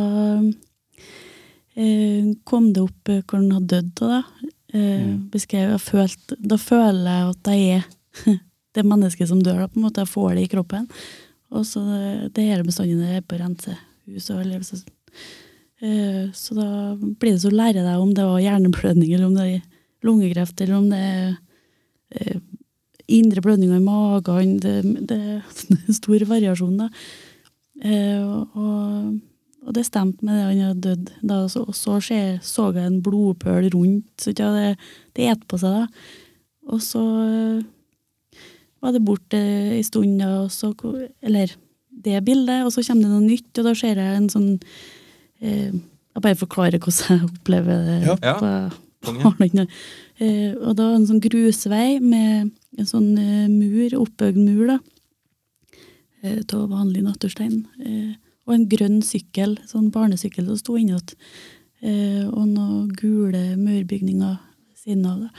eh, kom det opp eh, hvor han hadde dødd, da eh, Mm. beskrev jeg følt, Da føler jeg at jeg er det mennesket som dør, da, på en måte. Jeg får det i kroppen. Og så det, hele jeg er på rensehus. Og, eller, så, eh, så da blir det så å lære deg om det var hjerneblødning, eller om det er lungekreft, eller om det er eh, indre blødninger i magen. Det, det er stor variasjon, da. Eh, og, og, det stemte med det han hadde dødd. Da, så, så så jeg en blodpøl rundt. Så det, det et på seg, da. Og så var det borte ei stund, og så Eller det bildet, og så kommer det noe nytt, og da ser jeg en sånn eh, Jeg bare forklarer hvordan jeg opplever det. Ja. På, ja. Eh, og da en sånn grusvei med en sånn eh, mur, oppbygd mur, da. Eh, av vanlig naturstein. Eh, og en grønn sykkel, sånn barnesykkel som sto inni igjen. Eh, og noen gule murbygninger siden av. det.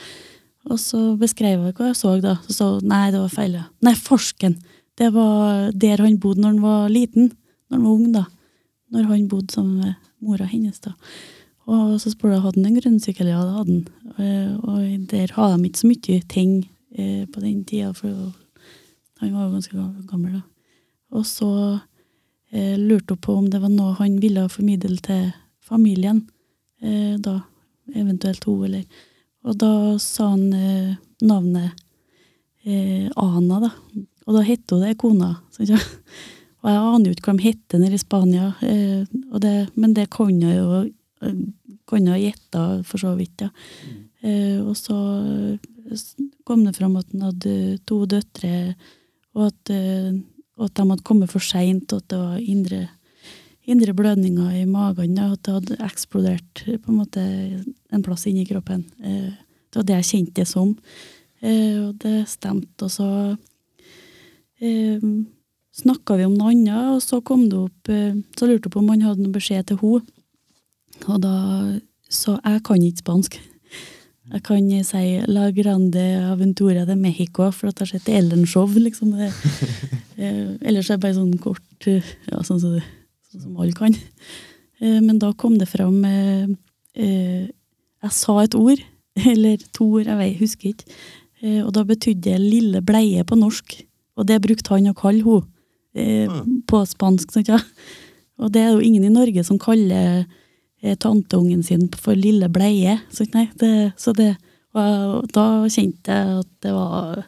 Og så beskrev jeg hva jeg så da. Så, sa så nei, det var feil. Ja. Nei, Forsken. Det var der han bodde når han var liten. Når han var ung, da. Når han bodde sammen med mora hennes, da. Og så spurte jeg hadde han en grønnsykkel. Ja, det hadde han. Eh, og der hadde de ikke så mye ting eh, på den tida, for han var jo ganske gammel da. Og så eh, lurte hun på om det var noe han ville formidle til familien da, eventuelt hun, eller og da sa han eh, navnet eh, Ana, da. Og da het hun det, kona. Sånn, ja. Og jeg aner jo ikke hva de heter nede i Spania, eh, det, men det kan jeg jo eh, kan jeg gjette, for så vidt. ja. Eh, og så kom det fram at han hadde to døtre, og at, eh, og at de hadde kommet for seint, og at det var indre indre blødninger i magen. At det hadde eksplodert eh, på en måte en plass inni kroppen. Eh, det var det jeg kjente det som. Eh, og det stemte. Og så eh, snakka vi om noe annet, og så kom det opp Så lurte hun på om han hadde noen beskjed til henne. Og da så jeg kan ikke spansk. Jeg kan si La grande aventura de Mexico, for at jeg har sett Ellen-show. Liksom. ellers er det bare sånn kort ja, sånn som så sånn som alle kan. Eh, men da kom det fram eh, eh, Jeg sa et ord, eller to ord, jeg vet, husker ikke. Og da betydde det 'lille bleie' på norsk. Og det brukte han å kalle henne ah. på spansk. Sant. Og det er jo ingen i Norge som kaller tanteungen sin for 'lille bleie'. Sant, nei. Det, så det, og da kjente jeg at det var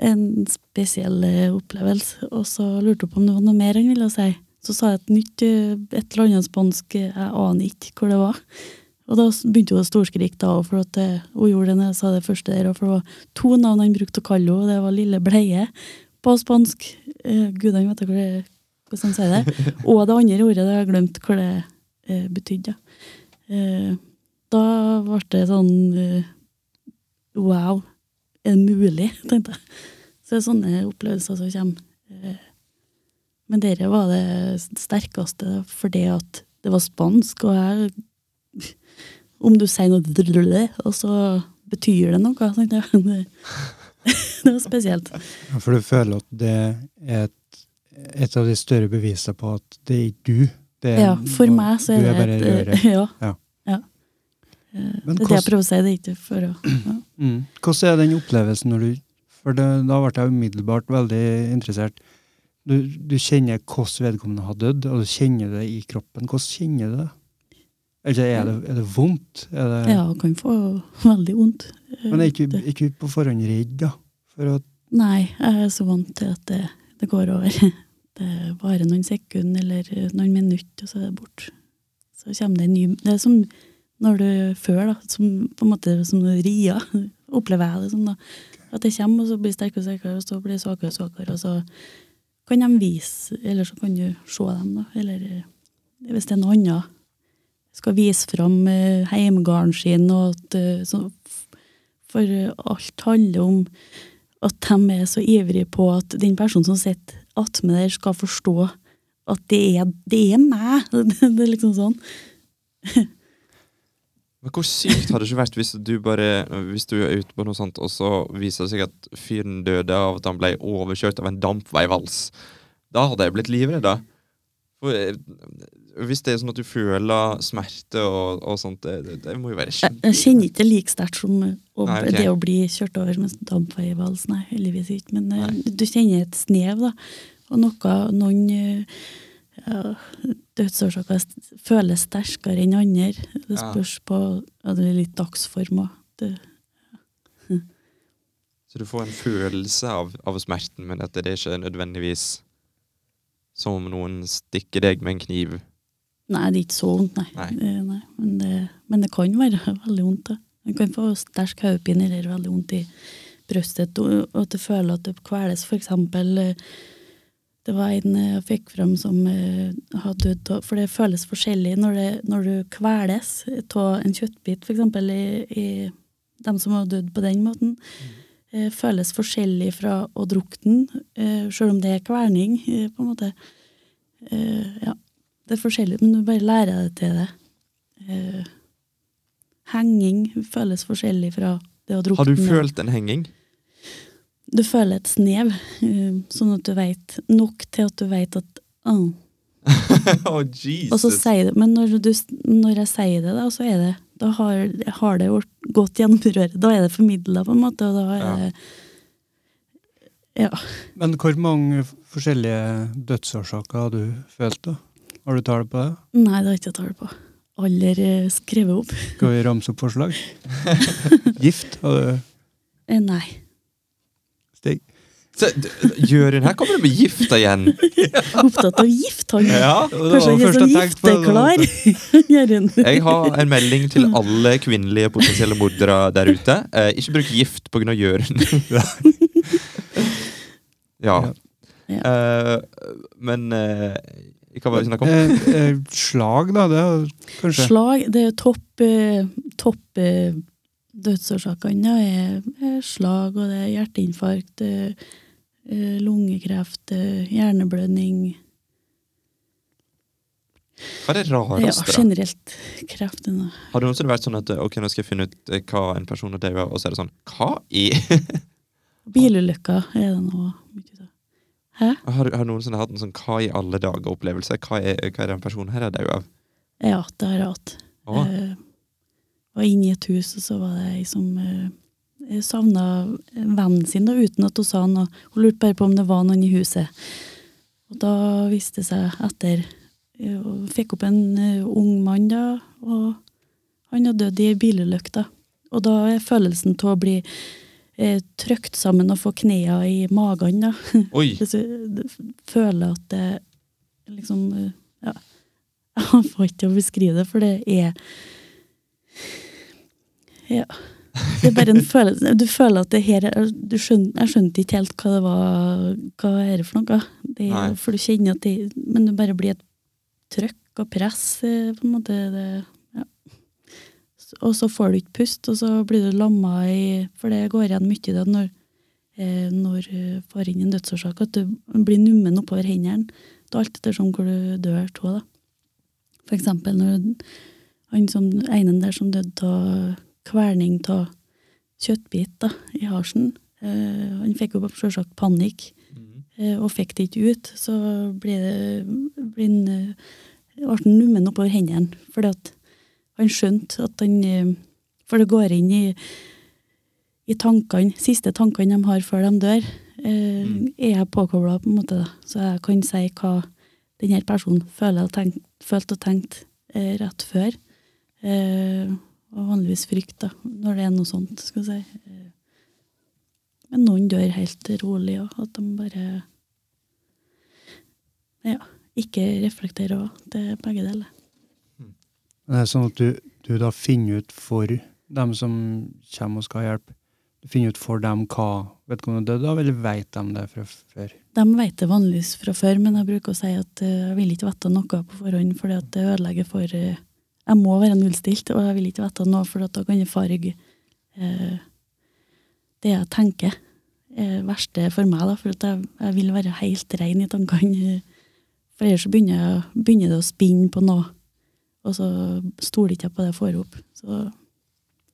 en spesiell opplevelse. Og så lurte jeg på om det var noe mer han ville si. Så sa jeg et nytt, eh, et eller annet spansk, eh, jeg aner ikke hvor det var. Og da begynte hun å storskrik, da òg, for det, eh, hun gjorde det når jeg sa det første der. For det var to navn han brukte å kalle henne, og det var Lille Bleie på spansk. Eh, Gudene vet hvor det, hvordan han sier det. Og det andre ordet, det har jeg glemt hva det betydde. Da ble det sånn Wow, er det mulig? tenkte jeg. Så det er sånne opplevelser som kommer men dere var det sterkeste fordi at det var spansk, og jeg Om du sier noe og så betyr det noe. Sånn, det, det, var spesielt. Ja, for du føler at det er et, et av de større bevisene på at det er ikke du. Er, ja, for meg så er, det er bare et, ja, ja. ja. Men, det er det jeg prøver å si. det ikke for å... Ja. Mm. Hvordan er den opplevelsen når du For det, da ble jeg umiddelbart veldig interessert. Du, du kjenner hvordan vedkommende har dødd, og du kjenner det i kroppen. Hvordan kjenner du det? Eller er det, er det vondt? Er det, Ja, kan få veldig vondt. Eh, Men er ikke, ikke på forhånd redd, da? For at Nei, jeg er så vant til at det, det går over. Det varer noen sekunder eller noen minutter, og så er det bort. Så kommer det en ny Det er som når du før, da, som på en måte som du rier. opplever jeg det som. da. At det kommer, og så blir det sterkere og sterkere, og så blir det svakere og svakere. Og så kan de vise, eller så kan du se dem, da. Eller eh, hvis det er noe annet. Skal vise fram heimgården sin, og at eh, så, For eh, alt handler om at de er så ivrige på at den personen som sitter attmed der, skal forstå at det er, det er meg. Det er liksom sånn. Men hvor sykt hadde det ikke vært hvis du bare Hvis du er ute på noe sånt, og så viser det seg at fyren døde av at han ble overkjørt av en dampveivals? Da hadde jeg blitt livredd, da. For, eh, hvis det er sånn at du føler smerte og, og sånt, det, det, må jo være kjempe... jeg kjenner ikke det like sterkt som å, Nei, okay. det å bli kjørt over med dampveivals. Nei, heldigvis ikke. Men eh, Nei. du kjenner et snev, da. Og noe, noen eh, ja, dødsårsaker føles sterkere enn andre. Det spørs på ja, det er litt dagsform òg. Så du får en følelse av, av smerten, men at det er ikke nødvendigvis som om noen stikker deg med en kniv. Nei, det er ikke så vondt, nei. Nei. Nei. Men, det, men det kan være veldig vondt. Man kan få sterk hodepine eller veldig vondt i brystet, og og at du føler at det kveles. For eksempel, eh, det var en eh, jeg fikk fram som har hadde dødd, for det føles forskjellig når, det, når du kveles av en kjøttbit, eksempel i, i dem som har dødd på den måten. eh, Føles forskjellig fra å drukke den, eh, selv om det er kverning, eh, på en måte. Eh, Ja, det er forskjellig, men du bare lærer deg til det. Eh, henging føles forskjellig fra det å drukne. Har du følt en henging? Du føler et snev, eh, sånn at du vet nok til at du vet at oh. oh, Jesus. Og så sier det, Men når, du, når jeg sier det, da, så er det Da har, har det gått gjennom røret. Da er det formidla, på en måte. Og da er Ja. det Ja. Men hvor mange forskjellige dødsårsaker har du følt, da? Har du tall på det? Nei, det har jeg ikke tall på. Aller eh, skrevet opp. Skal vi ramse opp forslag? Gift? Har du Eh, Nei. Jørund, her kommer du med gifta igjen! Opptatt av gift, han. Ja. Kanskje ikke sånn gifteklar. Jeg har en melding til alle kvinnelige potensielle mordere der ute. Eh, ikke bruk gift pga. Jørund. ja. Ja. Eh, men eh, hva var det vi snakket om? Eh, eh, slag, da. Det er kanskje Slag, det er topp, eh, topp dødsårsakene. er, er slag, og det er hjerteinfarkt, eh, lungekreft, eh, hjerneblødning Hva er det rareste? Ja, generelt kreft. Har det noensinne vært sånn at ok, nå skal jeg finne ut eh, hva en person har dødd av, og så er det sånn Hva i Bilulykker er det nå. Hæ? Har, har du noensinne hatt en sånn hva i alle dager-opplevelse? Hva, er- hva er den personen her er død av? Ja, det har jeg hatt. Å, Eh, var inne i et hus, og så var det ei som eh, savna vennen sin da, uten at hun sa noe. Hun lurte bare på om det var noen i huset. Og da viste det seg etter Hun Fikk opp en eh, ung mann, da, og han hadde dødd i ei bilulykke. Og da er følelsen av å bli eh, trykt sammen og få knea i magen, da. Oi! Føler at det liksom eh, Ja. Jeg får ikke til å beskrive det, for det er Ja. Det er bare en følelse Du føler at det her er du skjønner, Jeg skjønte ikke helt hva det var Hva er det for noe. Det er, for du kjenner at det Men det bare blir et trøkk og press, eh, på en måte. Det, ja. Og så får du ikke pust, og så blir du lamma i For det går igjen mye i det når eh, når du får inn en dødsårsak, at du blir nummen oppover hendene. Det er alt ettersom hvor du dør av. da. For eksempel når han som ene der som døde av kverning av kjøttbit da, i halsen, eh, han fikk jo selvsagt panikk mm. eh, og fikk det ikke ut. Så ble det han, uh, han nummen oppover hendene. Fordi at han skjønte at han eh, For det går inn i i tankene, siste tankene de har før de dør, eh, Mm. er jeg påkobla, på en måte. da. Så jeg kan si hva denne personen føler og tenkt, følt og tenkt eh, rett før. Eh, og vanligvis frykt, da, når det er noe sånt, skal jeg si. Eh, men noen dør helt rolig, og at de bare ja, ikke reflekterer òg. Det er begge deler. Det er sånn at du, du da finner ut for dem som kommer og skal ha hjelp, du finner ut for dem hva vedkommende døde av, eller vet de det fra før? De vet det vanligvis fra før, men jeg bruker å si at eh, jeg vil ikke vite noe på forhånd, fordi det ødelegger for eh, Jeg må være nullstilt, og jeg vil ikke vite noe, for da kan jeg farge eh, det jeg tenker. Eh, verste for meg, da, for jeg, jeg vil være helt ren i tankene. For ellers så begynner, begynner det å spinne på noe, og så stoler ikke jeg på det jeg får opp. Så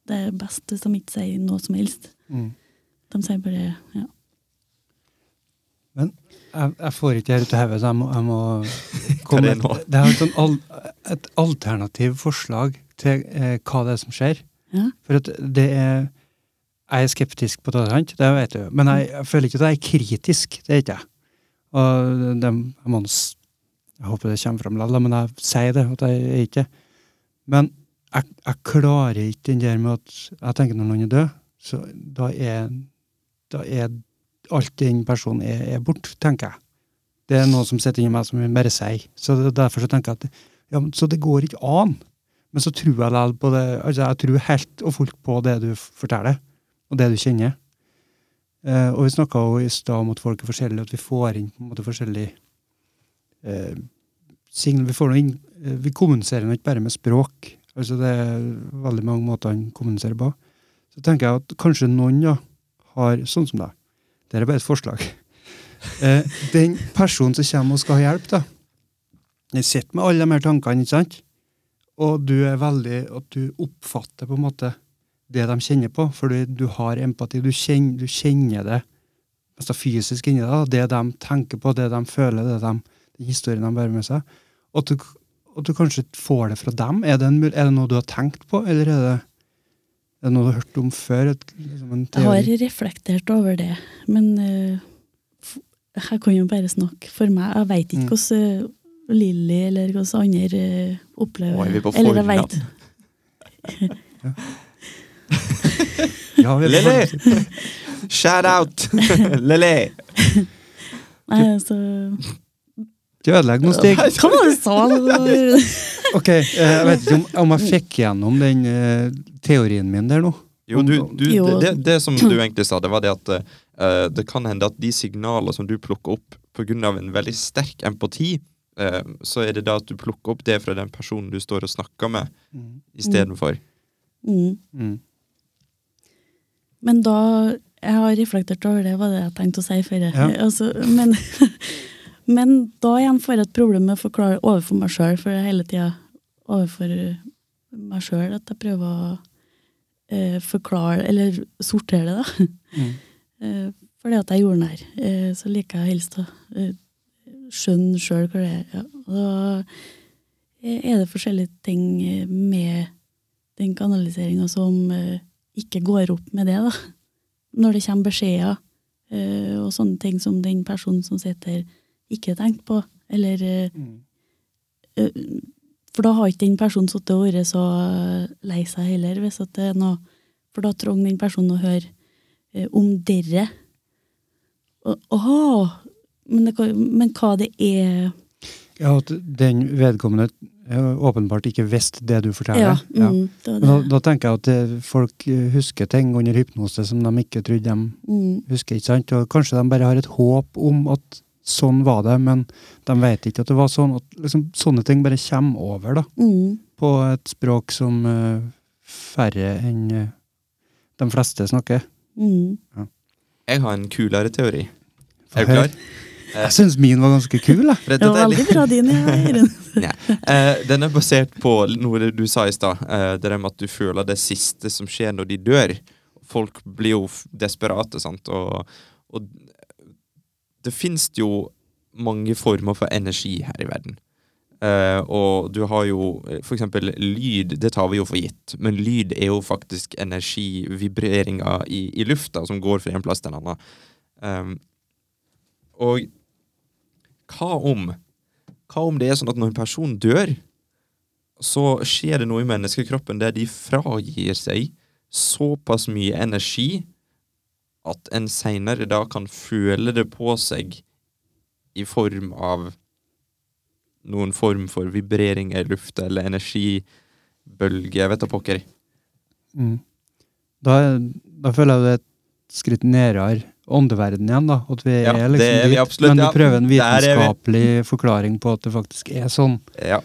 det er best hvis de ikke sier noe som helst. Mm. De sier bare ja. Jeg, jeg får ikke det her ut av hodet, så jeg må, jeg må komme det nå? det er et, sånn al, et alternativ forslag til eh, hva det er som skjer. Ja. For at det er Jeg er skeptisk på det, sant? det vet du. Men jeg, jeg føler ikke at jeg er kritisk. Det er ikke jeg. Og de, jeg, må, jeg håper det kommer fram likevel, men jeg sier det, at jeg er ikke Men jeg, jeg klarer ikke den der med at jeg tenker når noen er død, så da er, da er alt den personen er, er borte, tenker jeg. Det er noe som sitter inni meg som jeg bare sier. Så det, derfor så tenker jeg at ja, så det går ikke an. Men så tror jeg likevel på det. altså Jeg tror helt og fullt på det du forteller, og det du kjenner. Eh, og vi snakka i stad om at folk er forskjellige, at vi får inn på en måte forskjellige eh, signal. Vi, får inn, eh, vi kommuniserer ikke bare med språk. Altså Det er veldig mange måter han kommuniserer på. Så tenker jeg at kanskje noen da har, sånn som deg, det er bare et forslag. Eh, den personen som kommer og skal ha hjelp, da, den sitter med alle de her tankene, ikke sant? og du er veldig At du oppfatter på en måte det de kjenner på, fordi du har empati. Du kjenner, du kjenner det altså fysisk inni deg. Det de tenker på, det de føler, det de, den historien de bærer med seg. Og at du, at du kanskje får det fra dem. Er det, en, er det noe du har tenkt på, eller er det, er det noe du har hørt om før? Et, liksom en Jeg har reflektert over det, men f- jeg kan jo bare snakke for meg. Jeg veit ikke Mm. hvordan eh, Lilly eller hvordan andre eh, opplever er vi på Eller jeg veit vet. Ja, Lilly! Shout out! Lilly! Nei, altså Ikke ødelegg noe, Stig. Hva var det du sa? Ok, eh, Jeg vet ikke om, om jeg fikk gjennom den uh, teorien min der nå. Jo, du, du, Jo. Det, det, det som du egentlig sa, det var det at eh, det kan hende at de signaler som du plukker opp pga. en veldig sterk empati, uh, så er det da at du plukker opp det fra den personen du står og snakker med, istedenfor. Mm. Mm. Men da Jeg har reflektert over det, var det jeg tenkte å si før. Ja. Altså, men, men da igjen får jeg et problem med å forklare overfor meg sjøl, for det er hele tida overfor meg sjøl at jeg prøver å eh, forklare, eller sortere det, da. Mm. Eh, fordi at jeg er jordnær, her. så liker jeg helst å eh, skjønne sjøl hva det er. Ja. Da eh, er det forskjellige ting eh, med den kanaliseringa som eh, ikke går opp med det, da. Når det kommer beskjeder eh, og sånne ting som den personen som sitter, ikke tenkt på. Eller eh, Mm. eh, For da har ikke den personen sittet og vært så lei seg heller, hvis det er noe For da trenger den personen å høre eh, om dere. Åh, men, det, men hva det er Ja, at den vedkommende eh, åpenbart ikke visste det du forteller. Ja. mm, det var Men da, da tenker jeg at det, folk eh, husker ting under hypnose som de ikke trodde de Mm, husker. ikke sant? Og kanskje de bare har et håp om at sånn var det, men de vet ikke at det var sånn. At liksom, sånne ting bare kommer over da, mm, på et språk som uh, færre enn uh, de fleste snakker. Mm. Jeg har en kulere teori. Er du klar? Jeg syns min var ganske kul. Det var veldig bra din, ja, Eh, den er basert på noe du sa i stad. eh, det der med at du føler det siste som skjer når de dør. Folk blir jo desperate, sant. Og, og det fins jo mange former for energi her i verden. Eh, og du har jo f.eks. for eksempel lyd, det tar vi jo for gitt. Men lyd er jo faktisk energi, vibreringer i, i lufta, som går fra en plass til en annen. Um, og hva om hva om det er sånn at når en person dør, så skjer det noe i menneskekroppen der de fragir seg såpass mye energi at en seinere da kan føle det på seg i form av noen form for vibreringer i lufta eller energibølge, jeg vet da pokker. Mm. Da, da føler jeg det er et skritt nærmere åndeverden igjen. da, At vi Ja, er liksom er vi dit, absolutt, men du ja. prøver en vitenskapelig forklaring på at det faktisk er sånn. Ja.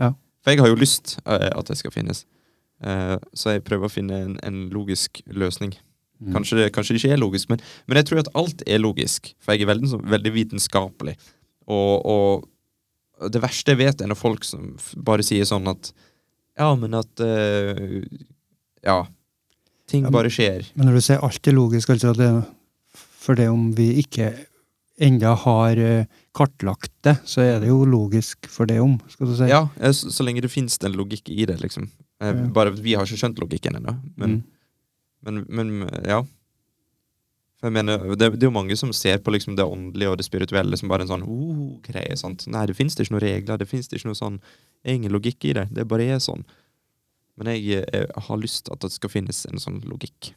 Ja. For jeg har jo lyst eh, at det skal finnes. Eh, så jeg prøver å finne en, en logisk løsning. Mm. Kanskje det, kanskje det ikke er logisk, men, men jeg tror at alt er logisk. For jeg er veldig, veldig vitenskapelig. Og, og det verste jeg vet, er når folk som bare sier sånn at Ja, men at uh, Ja. Ting Ja, men- bare skjer. Men når du sier alt er logisk, altså det, for det om vi ikke enda har eh, kartlagt det, så er det jo logisk for det om, skal du si. Ja, eh, så, så lenge det finnes en logikk i det, liksom. Bare vi har ikke skjønt logikken ennå. Men, Mm. men, men ja. Jeg mener, det, det er jo mange som ser på liksom det åndelige og det spirituelle som bare en sånn oh, greie. sant? Nei, det fins ikke noen regler, det fins ikke noe sånn det er ingen logikk i det. Det bare er sånn. Men jeg, jeg, har lyst til at det skal finnes en sånn logikk.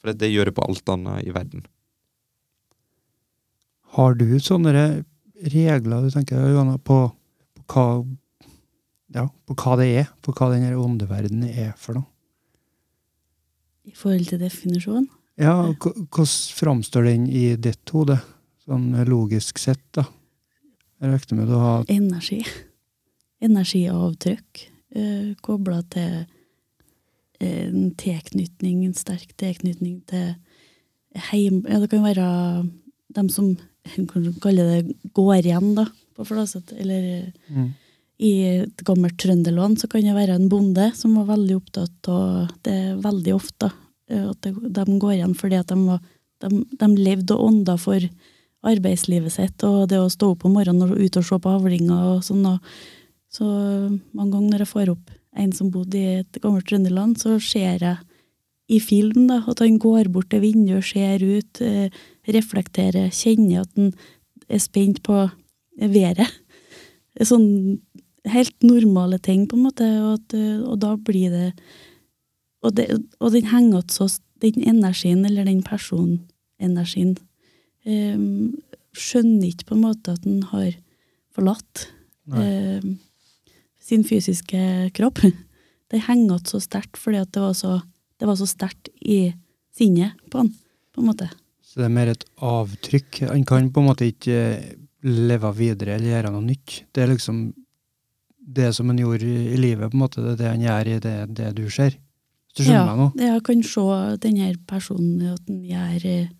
For det, det gjør det på alt annet i verden. Har du sånne regler du tenker Johanna, på, på, hva, ja, på hva det er? På hva denne åndeverdenen er for noe? I forhold til definisjonen. Ja, hvordan framstår den i ditt hode? Sånn logisk sett, da. Jeg regner med du har Energi. Energiavtrykk. Eh, Kobla til en tilknytning, en sterk tilknytning til heim... Ja, det kan være dem som kanskje kan kalle det går igjen, da, på Flåset. Eller mm. i et gammelt trønderlån så kan det være en bonde som var veldig opptatt av det veldig ofte, eh, at de går igjen fordi at de, var, de, de levde og ånda for arbeidslivet sitt, og det å stå opp om morgenen og ut og se på avlinger og sånn. Og, så mange ganger når jeg får opp en som bodde i et gammelt Trøndelag, så ser jeg i film da, at han går bort til vinduet, ser ut, eh, reflekterer, kjenner at han er spent på været. Sånn helt normale ting, på en måte, og, at, eh, og da blir det og, det, og den henger igjen så Den energien, eller den personenergien, um, skjønner ikke på en måte at den har forlatt eh, sin fysiske kropp. Det henger igjen så sterkt fordi det var så, det var så sterkt i sinnet på han, på en måte. Så det er mer et avtrykk. Han kan på en måte ikke eh, leve videre eller gjøre noe nytt. Det er liksom det som han gjorde i i livet, på en måte. Det er det han gjør i det, det du ser. Du skjønner meg nå? Jeg kan se denne personen at den gjør eh,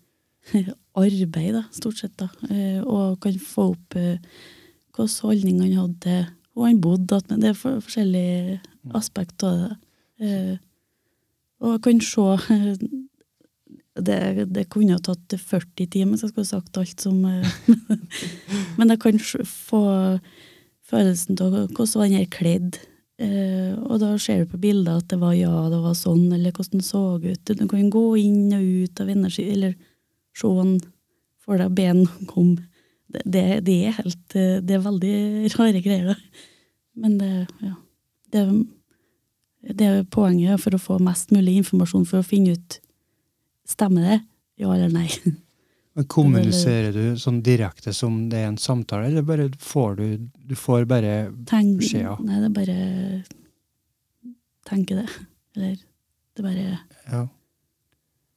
arbeid, da, stort sett, da, eh, og kan få opp eh, hvilken holdning han hadde til hvor han bodde, at men det er for, forskjellige aspekter av det. Eh, og jeg kan se det, det kunne ha tatt 40 timer hvis jeg skulle sagt alt som Men jeg kan få følelsen av hvordan han er kledd. Eh, og da ser du på bilder at det var ja, det var sånn, eller hvordan det så ut. Du kan gå inn og ut av energi, eller se han for deg ben kom. Det, det, er helt eh, Det er veldig rare greier. Men det, ja. Det, det er poenget for å få mest mulig informasjon for å finne ut Stemmer det? Ja eller nei? Men kommuniserer du sånn direkte som det er en samtale, eller bare får du Du får bare Beskjeder. Nei, det er bare Tenke det. Eller det er bare Ja.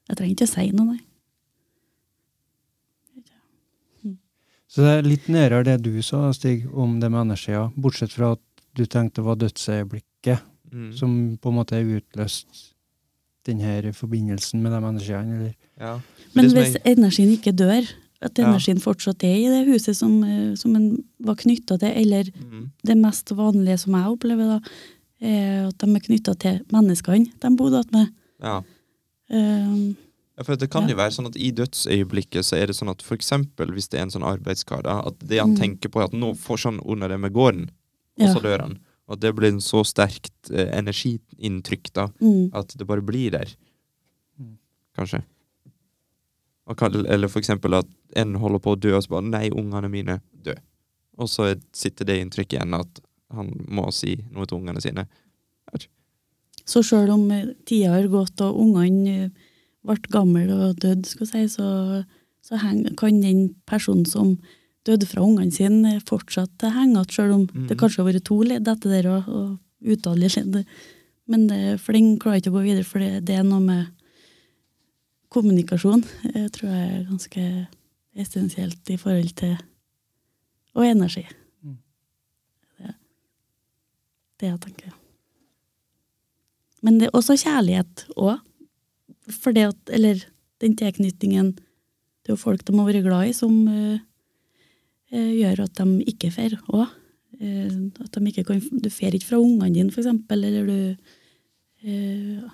Jeg trenger ikke å si noe, nei. Så det er litt nærere det du sa, Stig, om det med energia, Bortsett fra at du tenkte det var dødsøyeblikket Mm. som på en måte utløste utløst den forbindelsen med de energiene, eller Ja. Men hvis jeg- energien ikke dør, at Ja. energien fortsatt er i det huset som, eh, som en var knytta til, eller Mm. det mest vanlige som jeg opplever, da, er at de er knytta til menneskene de bodde attmed. ja. Um, Ja, for det kan Ja. jo være sånn at I dødsøyeblikket så er det sånn at for eksempel hvis det er en sånn arbeidskade, at det han Mm. tenker på er at nå får sånn under det med gården, og Ja. så dør han. Og at det blir en så sterkt eh, energiinntrykk da, mm, at det bare blir der. Mm. Kanskje. Eller for eksempel at en holder på å dø, og så bare Nei, ungene mine dø. Og så er- sitter det inntrykket igjen at han må si noe til ungene sine. så sjøl om eh, tida har gått og ungene eh, ble gamle og døde, skal jeg si, så, så heng, kan den personen som døde fra ungene sine, eh, fortsatt henge igjen, sjøl om mm. det kanskje har vært to ledd etter der og, og utallige ledd. Men det, for den klarer ikke å gå videre, for det, det er noe med kommunikasjon. Jeg tror jeg er ganske essensielt i forhold til Og energi. Mm. Det, det jeg tenker. Men det er også kjærlighet òg. For det at Eller den tilknytningen til folk de har vært glad i, som uh, eh, gjør at de ikke fer òg. at de ikke kan Du fer ikke fra ungene dine, eksempel, eller du eh,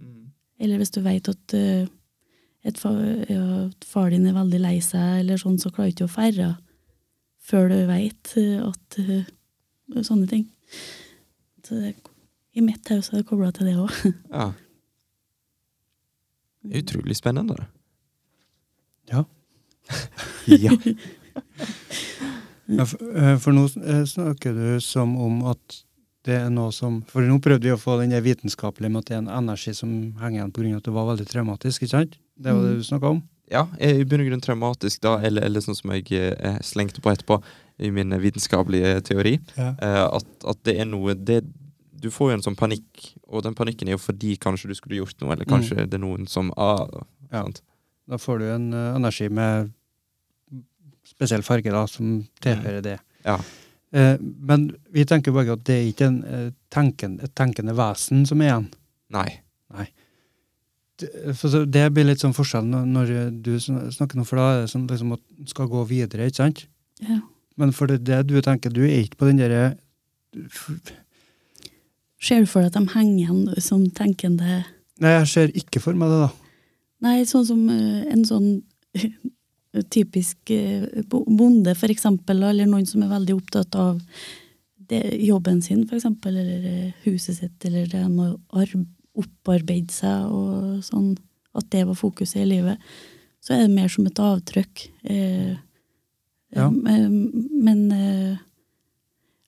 Mm. Eller hvis du vet at eh, at far din er veldig lei seg, eller sånn, så klarer du ikke å ferde før du vet eh, at uh, Sånne ting. Så det, I mitt hus er det kobla til det òg. Ja. Det er utrolig spennende. da. Ja. ja. Ja, for, eh, for nå snakker du som om at det er noe som For nå prøvde vi å få den vitenskapelige med at det er en energi som henger igjen pga. at det var veldig traumatisk, ikke sant? Det var det du snakka om? ja, i bunn og grunn traumatisk, da, eller, eller sånn som jeg eh, slengte på etterpå i min vitenskapelige teori, Ja. eh, at, at det er noe det, Du får jo en sånn panikk, og den panikken er jo fordi kanskje du skulle gjort noe, eller kanskje det er noen som ah, Ja. sant? Da får du en uh, energi med spesiell farge da, som tilhører det. Ja. Eh, men vi tenker begge at det er ikke en, eh, tenken, et tenkende vesen som er igjen. Nei. Det- blir litt sånn forskjell når, du snakker nå, for da er det sånn liksom at du skal gå videre, ikke sant? Ja. Men for det, det du tenker, du er ikke på den der Ser du for deg at de henger igjen som tenkende Nei, jeg ser ikke for meg det, da. Nei, sånn som eh, en sånn typisk eh, bonde, for eksempel, eller noen som er veldig opptatt av det, jobben sin, for eksempel, eller eh, huset sitt, eller det med å opparbeide seg og sånn, at det var fokuset i livet, så er det mer som et avtrykk. Eh, Ja. eh, men eh,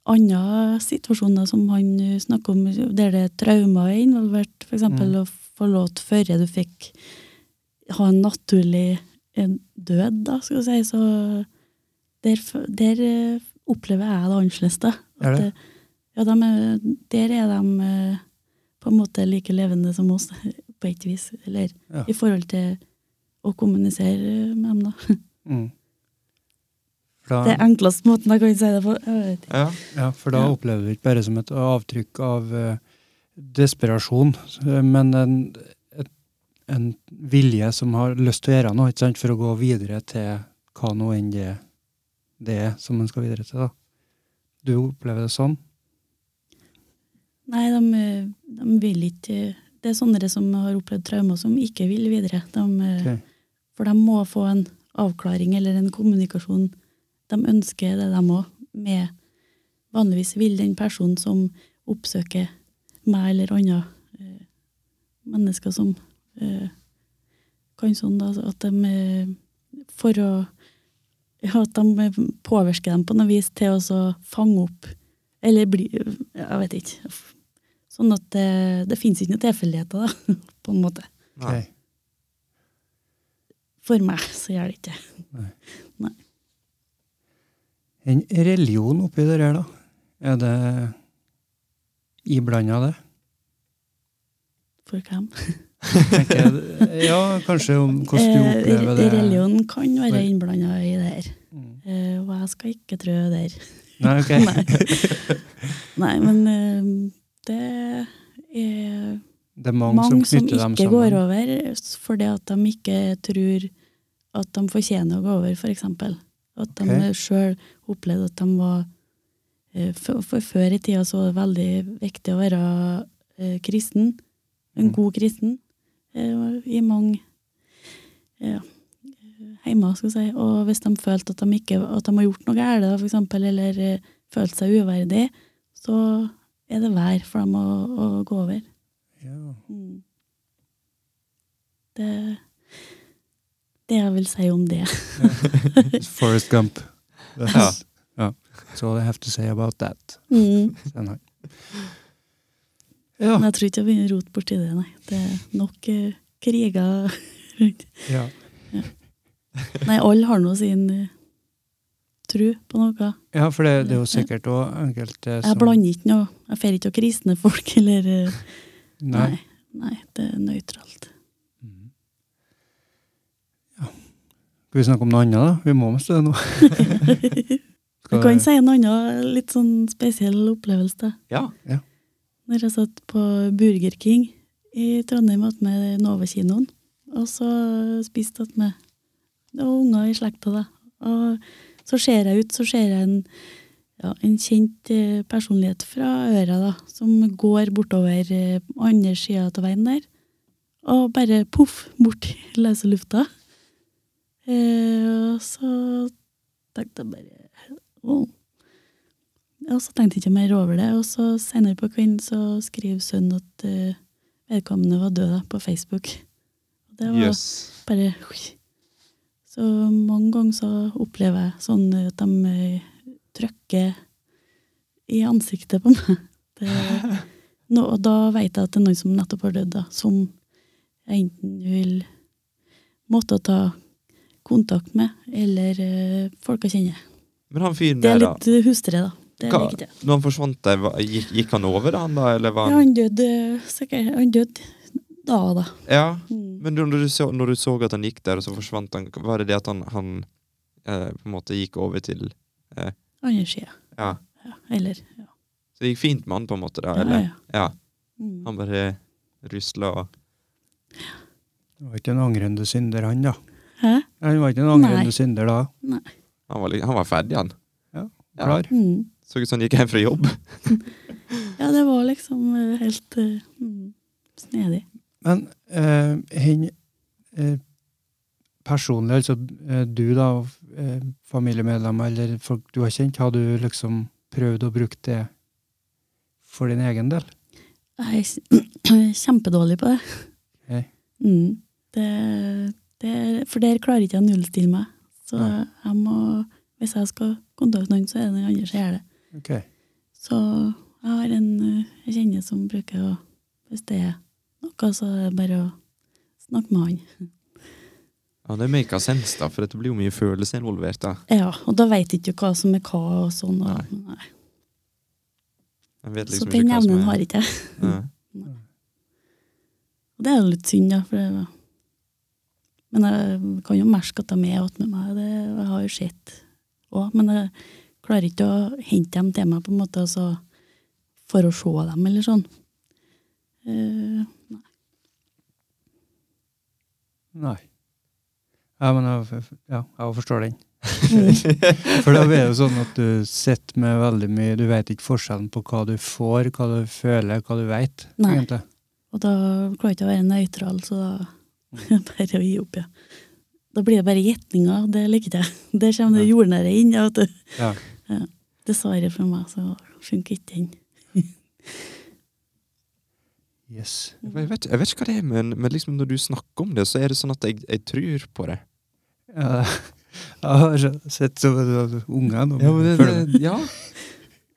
andre situasjoner som han snakker om, der det er traumer er involvert, eksempel Mm. å forlåte før du fikk ha en naturlig død, da, skal vi si, så der, der eh, opplever jeg det annerledes. Er det? Ja, de er, der er de eh, på en måte like levende som oss, på et vis. Eller Ja. i forhold til å kommunisere med dem, da. Mm. da Det er enkleste måten jeg kan si det på. Jeg vet ikke. Ja. ja, for da Ja. opplever vi ikke bare som et avtrykk av uh, desperasjon, eh, men en, et, en vilje som har lyst til å gjøre noe, ikke sant, for å gå videre til hva nå enn det, det er som man skal videre til. da. Du opplever det sånn? Nei, de, de vil ikke Det er sånne som har opplevd traumer, som ikke vil videre. De, okay. For de må få en avklaring eller en kommunikasjon. De ønsker det, de òg. Med Vanligvis vil den personen som oppsøker meg eller andre eh, mennesker som eh, kan sånn, da, at de eh, For å ja, At de påvirker dem på noe vis til å så fange opp Eller bli Jeg vet ikke. Sånn at det, det fins ikke noen tilfeldigheter, da, på en måte. Nei. For meg så gjør det ikke En religion oppi det her, da? Er det iblanda det? For hvem? Ja, kanskje om hvordan du Eh, opplever det. Religion kan være innblanda i det her. Mm. Eh, og jeg skal ikke trø der. Nei, ok. Nei. Nei, men eh, det er Det er mange, mange, som som, ikke går over fordi at de ikke tror at de fortjener å gå over, for eksempel. At de Ok. sjøl opplevde at de var eh, for, for før i tida så var det veldig viktig å være eh, kristen. En Mm. god kristen. Eh, I mange ja, heimer, skal si. Og hvis de følte at de, ikke, at de har gjort noe galt, eksempel, eller eh, følt seg uverdig, så er det vær for dem å, å gå over. Ja. Mm. Det det jeg vil si om det. Forrest Gump. That's, Ja. det That's all I have to say about that. Mm. sier. Ja. Men jeg tror ikke jeg begynner å rote borti det, nei. Det er nok uh, kriger rundt. ja. Nei, alle har nå sin uh, tro på noe. Ja, for det, det er jo sikkert òg enkelte Jeg blander ikke noe. Jeg fer ikke å kristne folk, eller eh, Nei. nei. nei, det er nøytralt. Mhm. Ja. Skal vi snakke om noe annet, da? Vi må mest det nå. du kan si en annen litt sånn spesiell opplevelse. da. Ja. Når jeg satt på Burger King i Trondheim med Nova-kinoen, og så spiste jeg med det var unger i slekta, da. Og så ser jeg ut, så ser jeg en, ja, en kjent eh, personlighet fra øra, da, som går bortover eh, andre sida av veien der, og bare poff, bort i løse lufta. Eh, og så tenkte jeg bare wow. Og så tenkte jeg ikke mer over det, og så senere på kvelden så skriver sønnen at uh, vedkommende var død da, på Facebook. Og det var yes. bare Så mange ganger så opplever jeg sånn at de eh, trykker i ansiktet på meg. Det, no, og da vet jeg at det er noen som nettopp har dødd, da, som jeg enten vil måtte ta kontakt med, eller uh, folk jeg kjenner. Men han fyren Det er litt hustre, da. Det Hva, når han forsvant der, gikk, gikk han over han da, eller var Ja, han han døde sikkert. Han døde da, da. Ja. Mm. Men når du, så, når du så at han gikk der, og så forsvant han, var det det at han, han eh, på en måte gikk over til Andre sida. Ja. Ja, eller ja. Så det gikk fint med han, på en måte? da, eller? ja. Ja. Mm. Han bare rusla og Det var ikke en angrende synder, han, da. Hæ? Han var ikke en angrende Nei. synder da. Nei. han var, han var ferdig, han. Klar. Mm. Så ut som han gikk hjem fra jobb. Ja, det var liksom eh, helt eh, mm, snedig. Men eh, hen eh, personlig, altså eh, du da, eh, familiemedlemmer eller folk du har kjent, har du liksom prøvd å bruke det for din egen del? Jeg er kj- kjempedårlig på det. Okay. Mm. det, det for der klarer ikke jeg å nullstille meg. Så Nei. jeg må, hvis jeg skal kontakte noen, så er det den andre som gjør det. Ok. Så jeg har en eh, jeg kjenner som bruker å Hvis det er noe, så er det bare å snakke med han. Ja, Det maker sens, da, for det blir jo mye følelser involvert. da. Ja, og da veit ikke hva som er hva og sånn. Og, Nei. nei. Vet Så liksom den evnen har ikke jeg. Ja. Og det er jo litt synd, da. For det, men jeg kan jo merke at de er attmed meg. Det jeg har jo sett òg. Men jeg klarer ikke å hente dem til meg på en måte altså, for å se dem, eller sånn. Eh, Nei. Ja, men jeg, ja, jeg forstår den. mm, For da er det jo sånn at du sitter med veldig mye Du vet ikke forskjellen på hva du får, hva du føler, hva du vet, Nei. egentlig. og da klarer jeg ikke å være nøytral, så da bare å gi opp, ja. Da blir det bare gjetninger, det liker jeg. Der kommer det Ja. jordnære inn. Ja, vet du. Ja. Dessverre for meg, så funker ikke den. Yes. Jeg vet, jeg vet ikke hva det er, men, men liksom når du snakker om det, så er det sånn at jeg, jeg tror på det. Ja, jeg har sett så nå. Ja, men det, det, ja.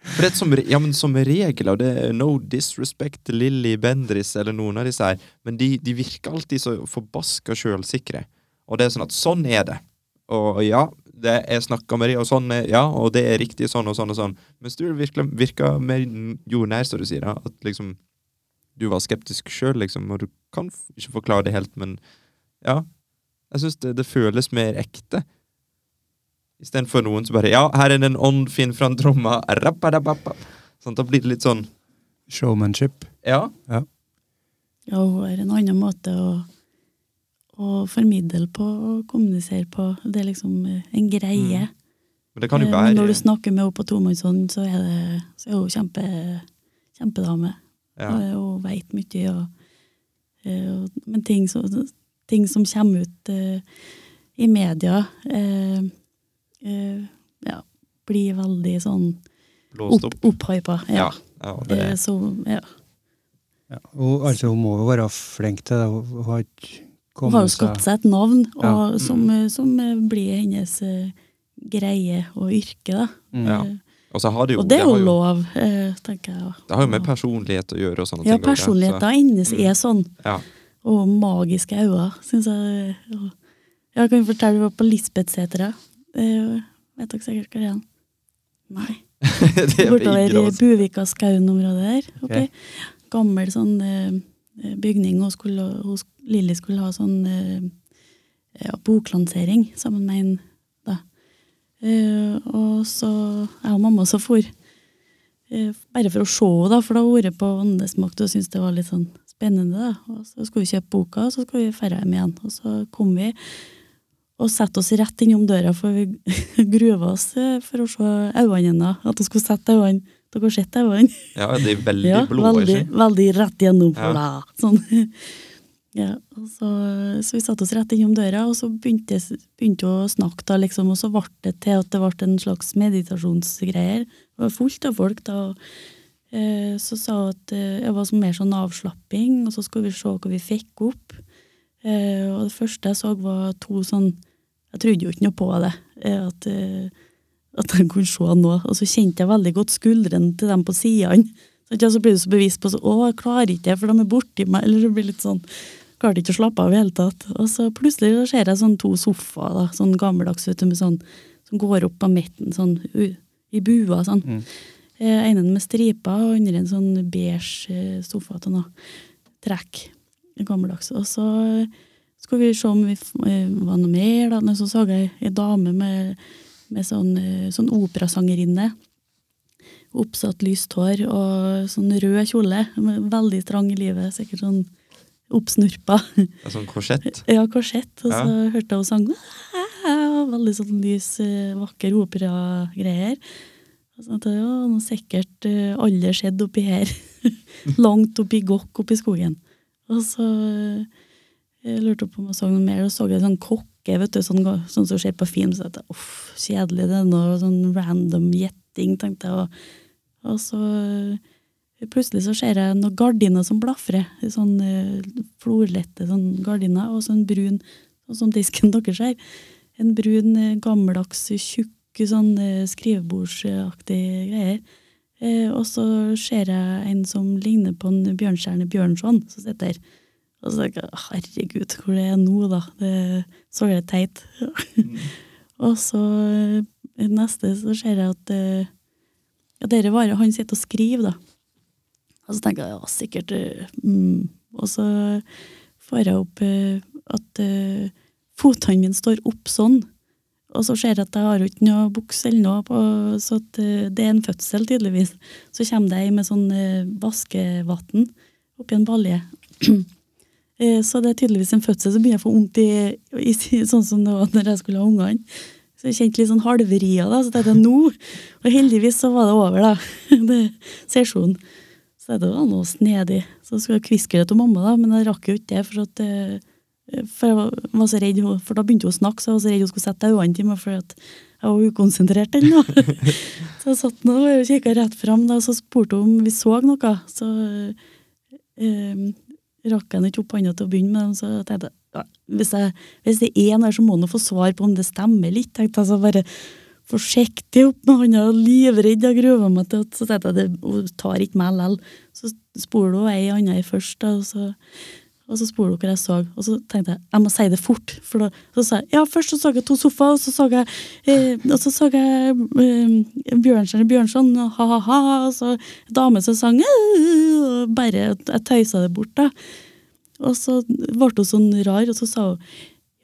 For det er som, ja, men som regel, og det er no disrespect til Lilly Bendris eller noen av disse her, men de, de virker alltid så forbaska sjølsikre. Og det er sånn at sånn er det. Og ja, det er snakka med de, og sånn er, ja, og det er riktig sånn og sånn og sånn. Mens du virkelig virka mer jordnær, som du sier. At liksom du var skeptisk sjøl, liksom, og du kan ikke forklare det helt, men ja. Jeg syns det, det føles mer ekte. Istedenfor noen som bare Ja, her er det en ånd, finn fram tromma. Sånn, da blir det litt sånn Showmanship. Ja. Ja, hun har en annen måte å, å formidle på og kommunisere på. Det er liksom eh, en greie. Men det kan jo Eh, være når du snakker med henne på tomannshånd, så så er hun kjempe, kjempedame. Ja. Og hun veit mye. Og, eh, og, men ting som, ting som kommer ut uh, i media, uh, uh, ja, blir veldig sånn Blåst opp, opphypa. Ja. Ja. ja det, Eh, så, ja. Ja. Hun, altså, hun må jo være flink til det. Hun har ikke Hun har jo skapt seg et navn og, som, som blir hennes greie og yrke. Da. Ja. Og så har det jo Og det er jo det jo, lov, eh, tenker jeg. Det har jo med personlighet å gjøre og sånne Ja, ting. Ja, personligheten hennes Mm. er sånn. Ja. Og magiske øyne, syns jeg. Jeg kan fortelle vi var på Lisbethsetra. Eh, vet dere sikkert hva det er? Nei. Er Bortover i Buvika-skauen-området der. Okay. Okay. Gammel sånn eh, bygning. Hun skulle, hun, Lilly skulle ha sånn ja, boklansering sammen med en og så jeg og mamma så for. Eh, bare for å se henne, da, for da har hun vært på Åndesmakt og syntes det var litt sånn spennende. da. Og så skulle vi kjøpe boka, og så skulle vi dra hjem igjen. Og så kom vi og satte oss rett innom døra, for vi gruva oss eh, for å se øynene hennes. At hun skulle sette øynene Dere har sett øynene? Ja, de er veldig Ja, veldig, veldig rett gjennom for Ja. Sånn. Ja, så, så vi satte oss rett innom døra, og så begynte, begynte å snakke, da, liksom, og så ble det til at det ble en slags meditasjonsgreier. Det var fullt av folk da. Eh, så sa hun at eh, det var mer sånn avslapping, og så skulle vi se hva vi fikk opp. Eh, og det første jeg så, var to sånn Jeg trodde jo ikke noe på det. eh, at, eh, at jeg kunne se noe. Og så kjente jeg veldig godt skuldrene til dem på sidene. Så så blir du så bevisst på så, å, jeg klarer ikke det, for de er borti meg. Eller det blir litt sånn, klarte ikke å slappe av i hele tatt. Og så plutselig så ser jeg sånn to sofaer, da, sånn gammeldags, vet du, med sånn, som går opp på midten, sånn i bua, sånn. Mm. Eh, ene med striper, og andre en sånn beige eh, sofa til noe trekk. Gammeldags. Og så skulle vi se om vi eh, var noe mer, da. Men så så jeg ei dame med, med sånn, eh, sånn operasangerinne. Oppsatt lyst hår og sånn rød kjole. Veldig trang i livet. Sikkert sånn oppsnurpa. Er sånn korsett. Ja, korsett. Og så Ja. hørte jeg henne sang. Veldig sånn lys, eh, vakker operagreier. Så det var noe sikkert alle aldri skjedd oppi her. Langt oppi gokk oppi skogen. Og så eh, jeg lurte på om jeg så noe mer, og så jeg en sånn kokke, vet du, sånn, sånn som skjer på film. Så jeg tenkte, uff, kjedelig, det er noe sånn random gjetting, tenkte jeg. Og, og så eh, plutselig så ser jeg noen gardiner som blafrer. Sånn eh, florlette sånn gardiner, og så en brun, sånn som disken dere ser. En brun, eh, gammeldags, tjukk, sånn eh, skrivebordsaktig greier. Eh, og så ser jeg en som ligner på en Bjørnstjerne Bjørnson, som sitter der. Og så tenker jeg, herregud, hvor det jeg nå, da? Det så jeg teit. og så neste så ser jeg at ja, dere varer, han sitter og skriver, da. Og så tenker jeg, ja, sikkert eh, mm. Og så får jeg opp eh, at eh, fotene mine står opp sånn. Og så ser jeg at jeg har ikke noe bukse eller noe, på, så at eh, det er en fødsel, tydeligvis. Så kommer det ei med sånn eh, vaskevann oppi en balje. Eh, Så det er tydeligvis en fødsel som begynner å få vondt i, i sånn som det var når jeg skulle ha ungene. Så jeg kjente litt sånn halverier, da, så tenkte jeg nå. Og heldigvis så var det over, da. Det, sesjonen. Så det var noe snedig. Så skulle jeg kviske det til mamma, da, men jeg rakk jo ikke det. For, at, eh, for jeg var, var så redd, for da begynte hun å snakke, så jeg var så redd hun skulle sette øynene til meg, for at jeg var ukonsentrert ennå. så jeg satt nå og kikka rett fram, da, så spurte hun om vi så noe. Så eh, rakk jeg ikke opp hånda til å begynne med, så tenkte jeg ja, hvis, jeg, hvis det er en her, så må han få svar på om det stemmer litt. tenkte jeg så bare forsiktig opp med hånda, livredd og gruer meg til at så tenkte jeg at hun tar ikke meg likevel. Så spoler hun ei anna først, da, og så, og så spoler hun hva jeg så. Og så tenkte jeg jeg må si det fort. For da, så sa jeg ja, først så så jeg to sofaer, og så så jeg, eh, og så så jeg eh, Bjørnstjerne Bjørnson, ha-ha-ha, og så dame som sang og bare jeg tøysa det bort, da. Og så ble hun sånn rar, og så sa hun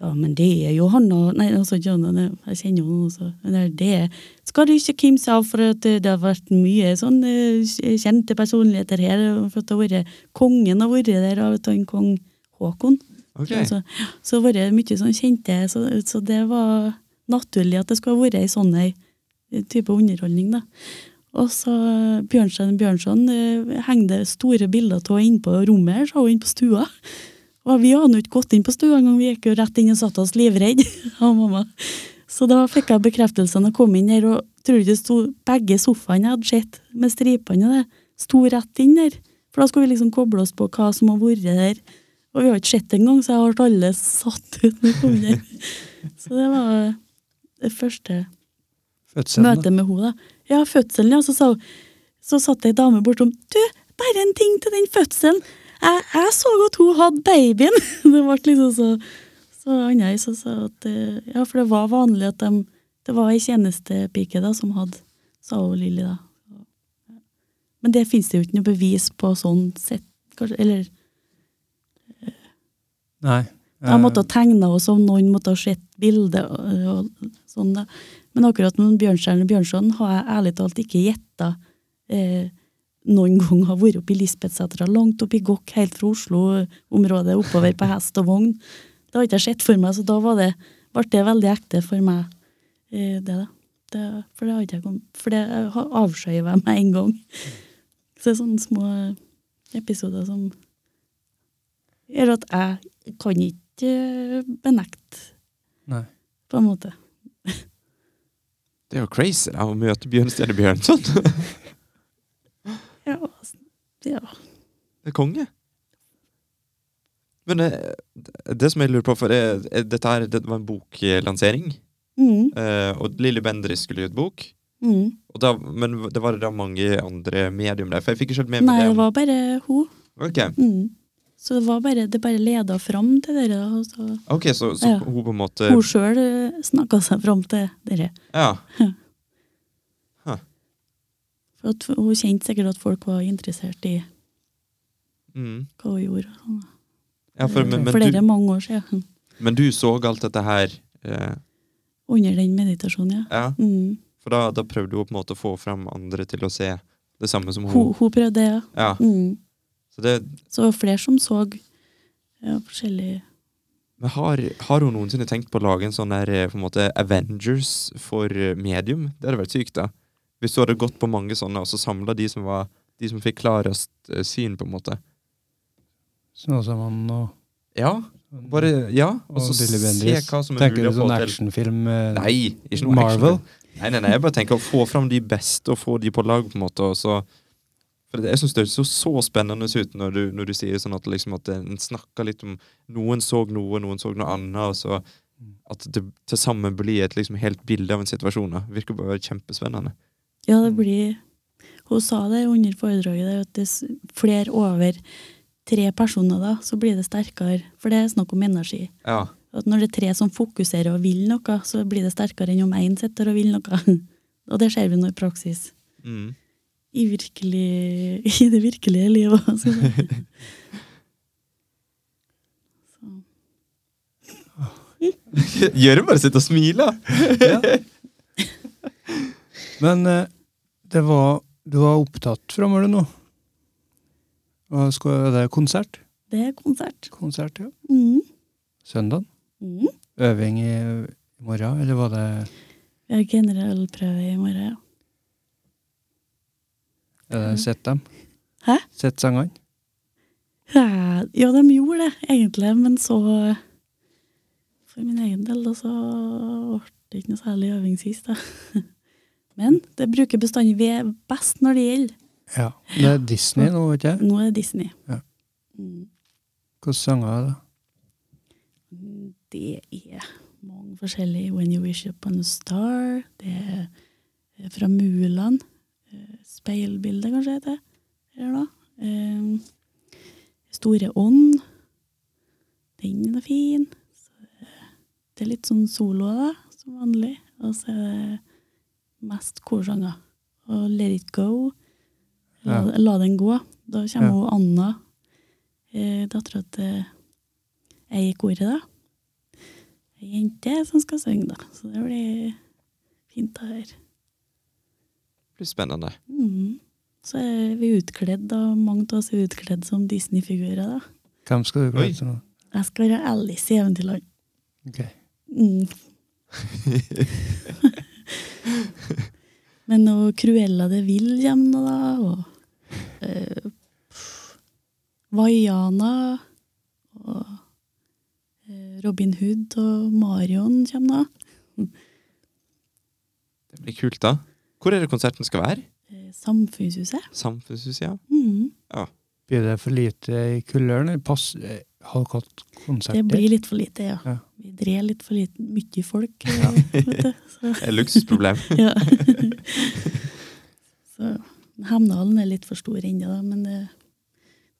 ja, men det er jo han Nei, altså, Johanna, jeg kjenner jo noen, også, men det det. Skal du ikke kimse av, for at det, det har vært mye sånn eh, kjente personligheter her. For at det har vært Kongen har vært der, og vet kong Håkon. Okay. Altså, så det har vært mye sånn kjente, så, så det var naturlig at det skulle ha vært ei sånn type underholdning, da. Og så Bjørnstein Bjørnson eh, det store bilder av inne på rommet her, sa hun inne på stua. Og vi hadde ikke gått inn på stua engang, vi gikk jo rett inn og satt oss livredd av mamma. Så da fikk jeg bekreftelsen å komme inn der, og tror du det sto begge sofaene jeg hadde sett, med stripene og det, sto rett inn der. For da skulle vi liksom koble oss på hva som har vært der. Og vi har ikke sett det engang, så jeg ble alle satt ut når vi kom der. Så det var det første Fødselen, møtet med henne. Ja, fødselen, ja. Så, sa så satt ei dame bortom. Du, bare en ting til den fødselen. Jeg, jeg så at hun hadde babyen. Det ble liksom så så annerledes. eh, Ja, for det var vanlig at de Det var ei tjenestepike da som hadde Sa hun Lilly, da. Men det fins det jo ikke noe bevis på sånn sett, kanskje. Eller Nei. jeg måtte ha tegna henne som noen måtte ha sett bildet og, og sånn, da. Men akkurat med Bjørnstjerne Bjørnson har jeg ærlig talt ikke gjetta eh, noen gang har vært oppe i Lisbethsetra, langt oppe i Gokk, helt fra Oslo-området, oppover på hest og vogn. Det har ikke jeg sett for meg, så da var det, ble det veldig ekte for meg. Eh, det da. Det, for det har ikke jeg kommet, for det avskjøyer jeg med en gang. Så det er sånne små episoder som gjør at jeg kan ikke eh, benekte, Nei. på en måte. Det er jo crazy da, å møte Bjørnstjerne Bjørnson. Ja, ja. Det er konge. Men eh, det som jeg lurer på, for er, er dette her, det var en boklansering, Mm, eh, og Lilly Bendriss skulle gjøre et bok. mm. Da, men det var da mange andre medium der, for jeg fikk ikke helt med Nei, meg det det. var bare hun. Okay. Mm. Så det var bare, det bare leda fram til dere. da, så ok, så, så Ja. hun på en måte Hun sjøl snakka seg fram til dere. Ja. For hun kjente sikkert at folk var interessert i Mm. hva hun gjorde. ja for, men, men, Flere du, mange år siden. men du så alt dette her eh, Under den meditasjonen, ja. Ja, Mm. for da, da prøvde hun på en måte å få fram andre til å se det samme som Hun, hun. hun prøvde det, ja. Ja, Mm. så det, Så flere som så ja, forskjellige men har, har hun noensinne tenkt på å lage en sånn der, eh, på en måte Avengers for eh, medium? Det hadde vært sykt, da. Hvis du hadde gått på mange sånne, og så samla de som var de som fikk klarest eh, syn, på en måte. Sånn som han og Ja, bare Ja, og Og så se hva som er Tenker mulig du å få sånn til. actionfilm? eh, Nei, ikke noe Marvel? action. Nei, nei, nei, jeg bare tenker å få fram de beste og få de på lag, på en måte. Og så, for det, jeg syns det så så spennende ut når du, når du sier sånn at, liksom, at en snakker litt om Noen så noe, noen så noe annet, og så at det til sammen blir et liksom, helt bilde av en situasjon. da. Virker bare kjempespennende. Ja, det blir Hun sa det under foredraget der, at det er flere over tre personer, da, så blir det sterkere. For det er snakk om energi. Ja. At når det er tre som fokuserer og vil noe, så blir det sterkere enn om én sitter og vil noe. Og det ser vi nå i praksis. Mm. I, virkelig, i det virkelige livet. Altså. Gjør det bare sitte og smiler! Men eh, det var Du var opptatt framover nå? Skal, er det konsert? Det er konsert. Konsert, ja. Mm. Søndag? Mm. Øving i, i morgen, eller var det Vi har generalprøve i morgen, ja. Er det sett dem? Hæ? Sett sangene? Ja, Ja, de gjorde det, egentlig, men så For min egen del, da, så ble det ikke noe særlig øving sist, da. Men det bruker bestandig vi er best når det gjelder. Ja. Det er Disney nå, vet jeg. Nå er det Disney. Ja. Mm. Hvilke sanger er det? Det er mange forskjellige. When You Wish Upon a Star. Det er fra Mulan. 'Speilbildet', kanskje heter det. Eller noe. Eh, Store ånd. Den er fin. Så det er litt sånn solo, da, som vanlig. Og så er det mest korsanger. Og Let It Go. La, Ja. la den gå. Da kommer Ja. hun Anna, eh, dattera til ei i koret, da. Ei jente som skal synge, da. Så det blir fint å her. Det blir spennende. Mm. Så er vi utkledd, og mange av oss er utkledd som Disney-figurer, da. Hvem skal du til nå? Jeg skal være Alice i Eventyrland. Ok. Mm. Men og Cruella de Vil kommer nå, da, og eh, Vaiana og eh, Robin Hood og Marion kommer nå. Det blir kult, da. Hvor er det konserten skal være? Eh, Samfunnshuset. Samfunnshuset, ja. Mhm. Blir det for lite i kuløren? Pass, eh, halvkort? Det blir litt for lite, ja. Ja. Vi drer litt for lite, mye folk. Ja, vet du. Så, Det er et luksusproblem. ja. Så Hemnalen er litt for stor ennå, da, men det,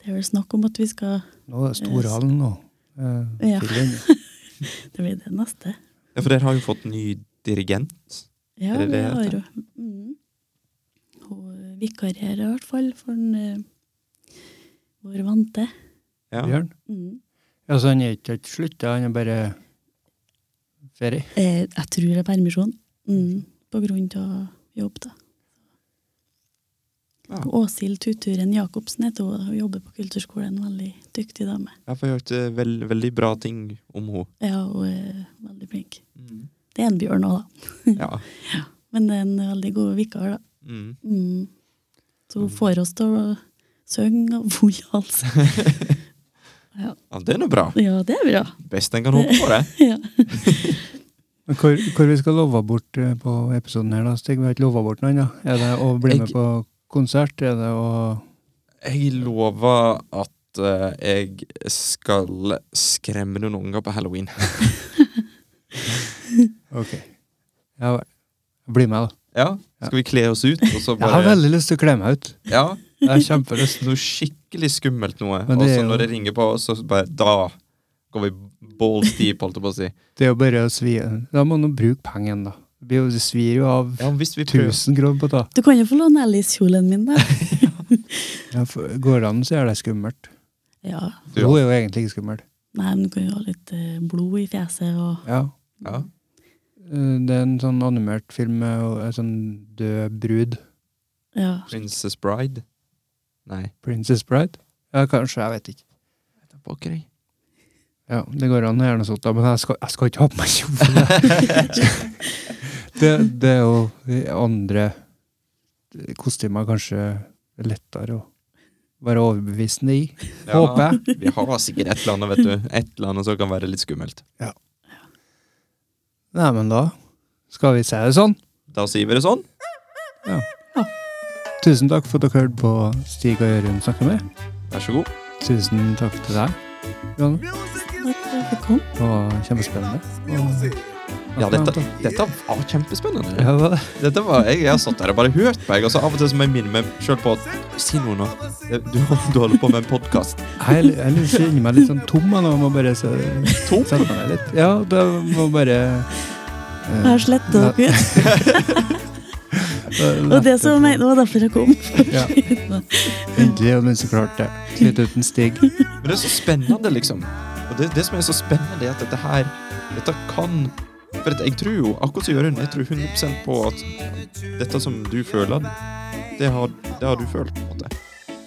det er vel snakk om at vi skal Nå er det Storhallen nå. Eh, Ja. Det blir det neste. Ja, for dere har jo fått ny dirigent. Ja, Er det det vi har jo mm. Hun vikarierer i hvert fall for den, uh, vår vante. Ja. Bjørn? Mm. Altså, han er ikke slutta, han er bare ferie? Eh, jeg tror det er permisjon. Mm. På grunn av jobb, da. Ja. Åshild Tuturen Jacobsen heter hun. Hun jobber på kulturskolen. Veldig dyktig dame. Jeg har hørt veld, veldig bra ting om henne. Ja, hun er veldig flink. Det er en bjørn òg, da. Ja. Men det er en veldig god vikar, da. Mm. Mm. Så hun får oss til å synge og full hals. ja, det er nå bra. Ja, det er bra. Best en kan håpe på det. Ja. Hvor, hvor vi skal love bort eh, på episoden her, da, Stig? Vi har ikke lova bort noe ennå. Er det å bli med på konsert? Er det å Jeg lover at uh, jeg skal skremme noen unger på halloween. Ok. Ja vel. Bli med, da. Ja, Skal vi kle oss ut, og så Jeg har veldig lyst til å kle meg ut. Ja, Jeg har kjempelyst. noe skikkelig skummelt noe. Og så når det ringer på, så bare Da går vi balls deep, holdt jeg på å si. Det er jo bare å svi Da må du bruke pengene, da. Det svir jo av Ja, hvis vi prøver 1000 kroner på det. Du kan jo få låne Alice-kjolen min, da. Ja, for går det an, så er det skummelt. Ja. Du er jo egentlig ikke skummel. Nei, men du kan jo ha litt eh, blod i fjeset og Ja. Ja. Eh, Det er en sånn animert film med en sånn død brud. Ja. Princess Bride? Nei. Princess Bride? Ja, kanskje. Jeg vet ikke. Jeg er pokker, jeg. Ja, det går an å gjøre noe sånt, da, men jeg skal, jeg skal ikke ha på meg kjole. det, det er jo de andre kostymer kanskje er lettere å være overbevisende i. Ja, Håper jeg. Vi har sikkert et eller annet, vet du. Et eller annet som kan være litt skummelt. Nei, men da skal vi si det sånn. Da sier vi det sånn. Tusen takk for at dere hørte på Stig og Jørund snakke med. Vær så god. Tusen takk til deg, Johanne. Var kjempespennende. Og- Ja, dette, dette var kjempespennende. Ja, det. Dette var, jeg, jeg har satt der og bare hørt på deg, og så av og til så må jeg minne meg sjøl på at Si noe nå. Du, du holder på med en podkast. Jeg, jeg kjenner meg litt sånn tom nå. Må bare se, Tom? sette meg litt. Ja, da må bare uh, Jeg har sletta dere ut. Og det som jeg, det var derfor jeg kom. Ja. Endelig det noen som det. Litt uten Stig. Men det er så spennende, liksom. Og det, det som er så spennende, er at dette her Dette kan For at jeg tror jo, akkurat som Jørund, jeg tror 100% på at dette som du føler, det har, det har du følt, på en måte.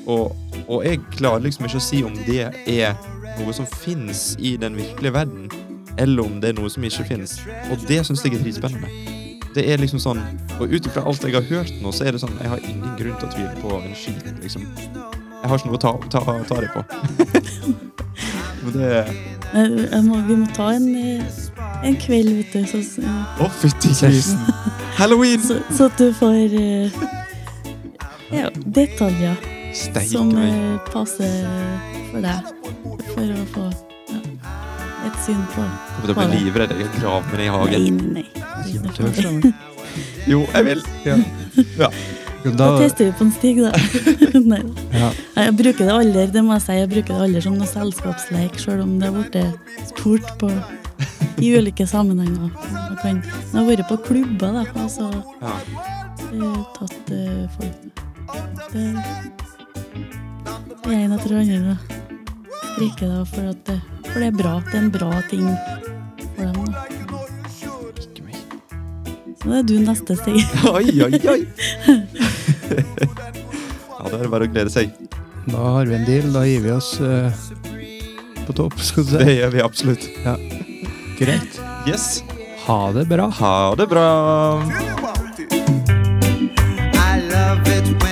Og, og jeg klarer liksom ikke å si om det er noe som finnes i den virkelige verden, eller om det er noe som ikke finnes. Og det syns jeg er dritspennende. Det er liksom sånn, Og ut ifra alt jeg har hørt nå, så er det sånn Jeg har ingen grunn til å tvile på en skit, liksom. Jeg har ikke noe å ta, ta, ta det på. Men det må, vi må ta en, eh, en kveld, vet du, Å, Å, fytti grisen! Halloween! så, så at du får eh, ja, detaljer Steike som eh, passer for deg. For å få ja, synd syn på Kommer til å bli livredd. Jeg graver med meg i hagen. nei, nei. nei. Jo, jeg vil. Ja. Ja. Da Da, tester vi på en stig, da. nei. ja. Jeg bruker det aldri det må jeg si, jeg bruker det aldri som noe selskapsleik, selv om det har blitt spurt på i ulike sammenhenger. Jeg, kan, jeg har vært på klubber, da, og så Ja. eh, tatt eh, folk Det det er en etter den andre. da strikke, da, for, at, for, det er bra. Det er en bra ting for dem. da. Så det er du neste steg. oi, oi, oi! ja, det er bare å glede seg. Da har vi en deal. Da gir vi oss uh, på topp, skal du si. Det gjør vi absolutt. Ja. Greit. Yes. Ha det bra. Ha det bra. I love it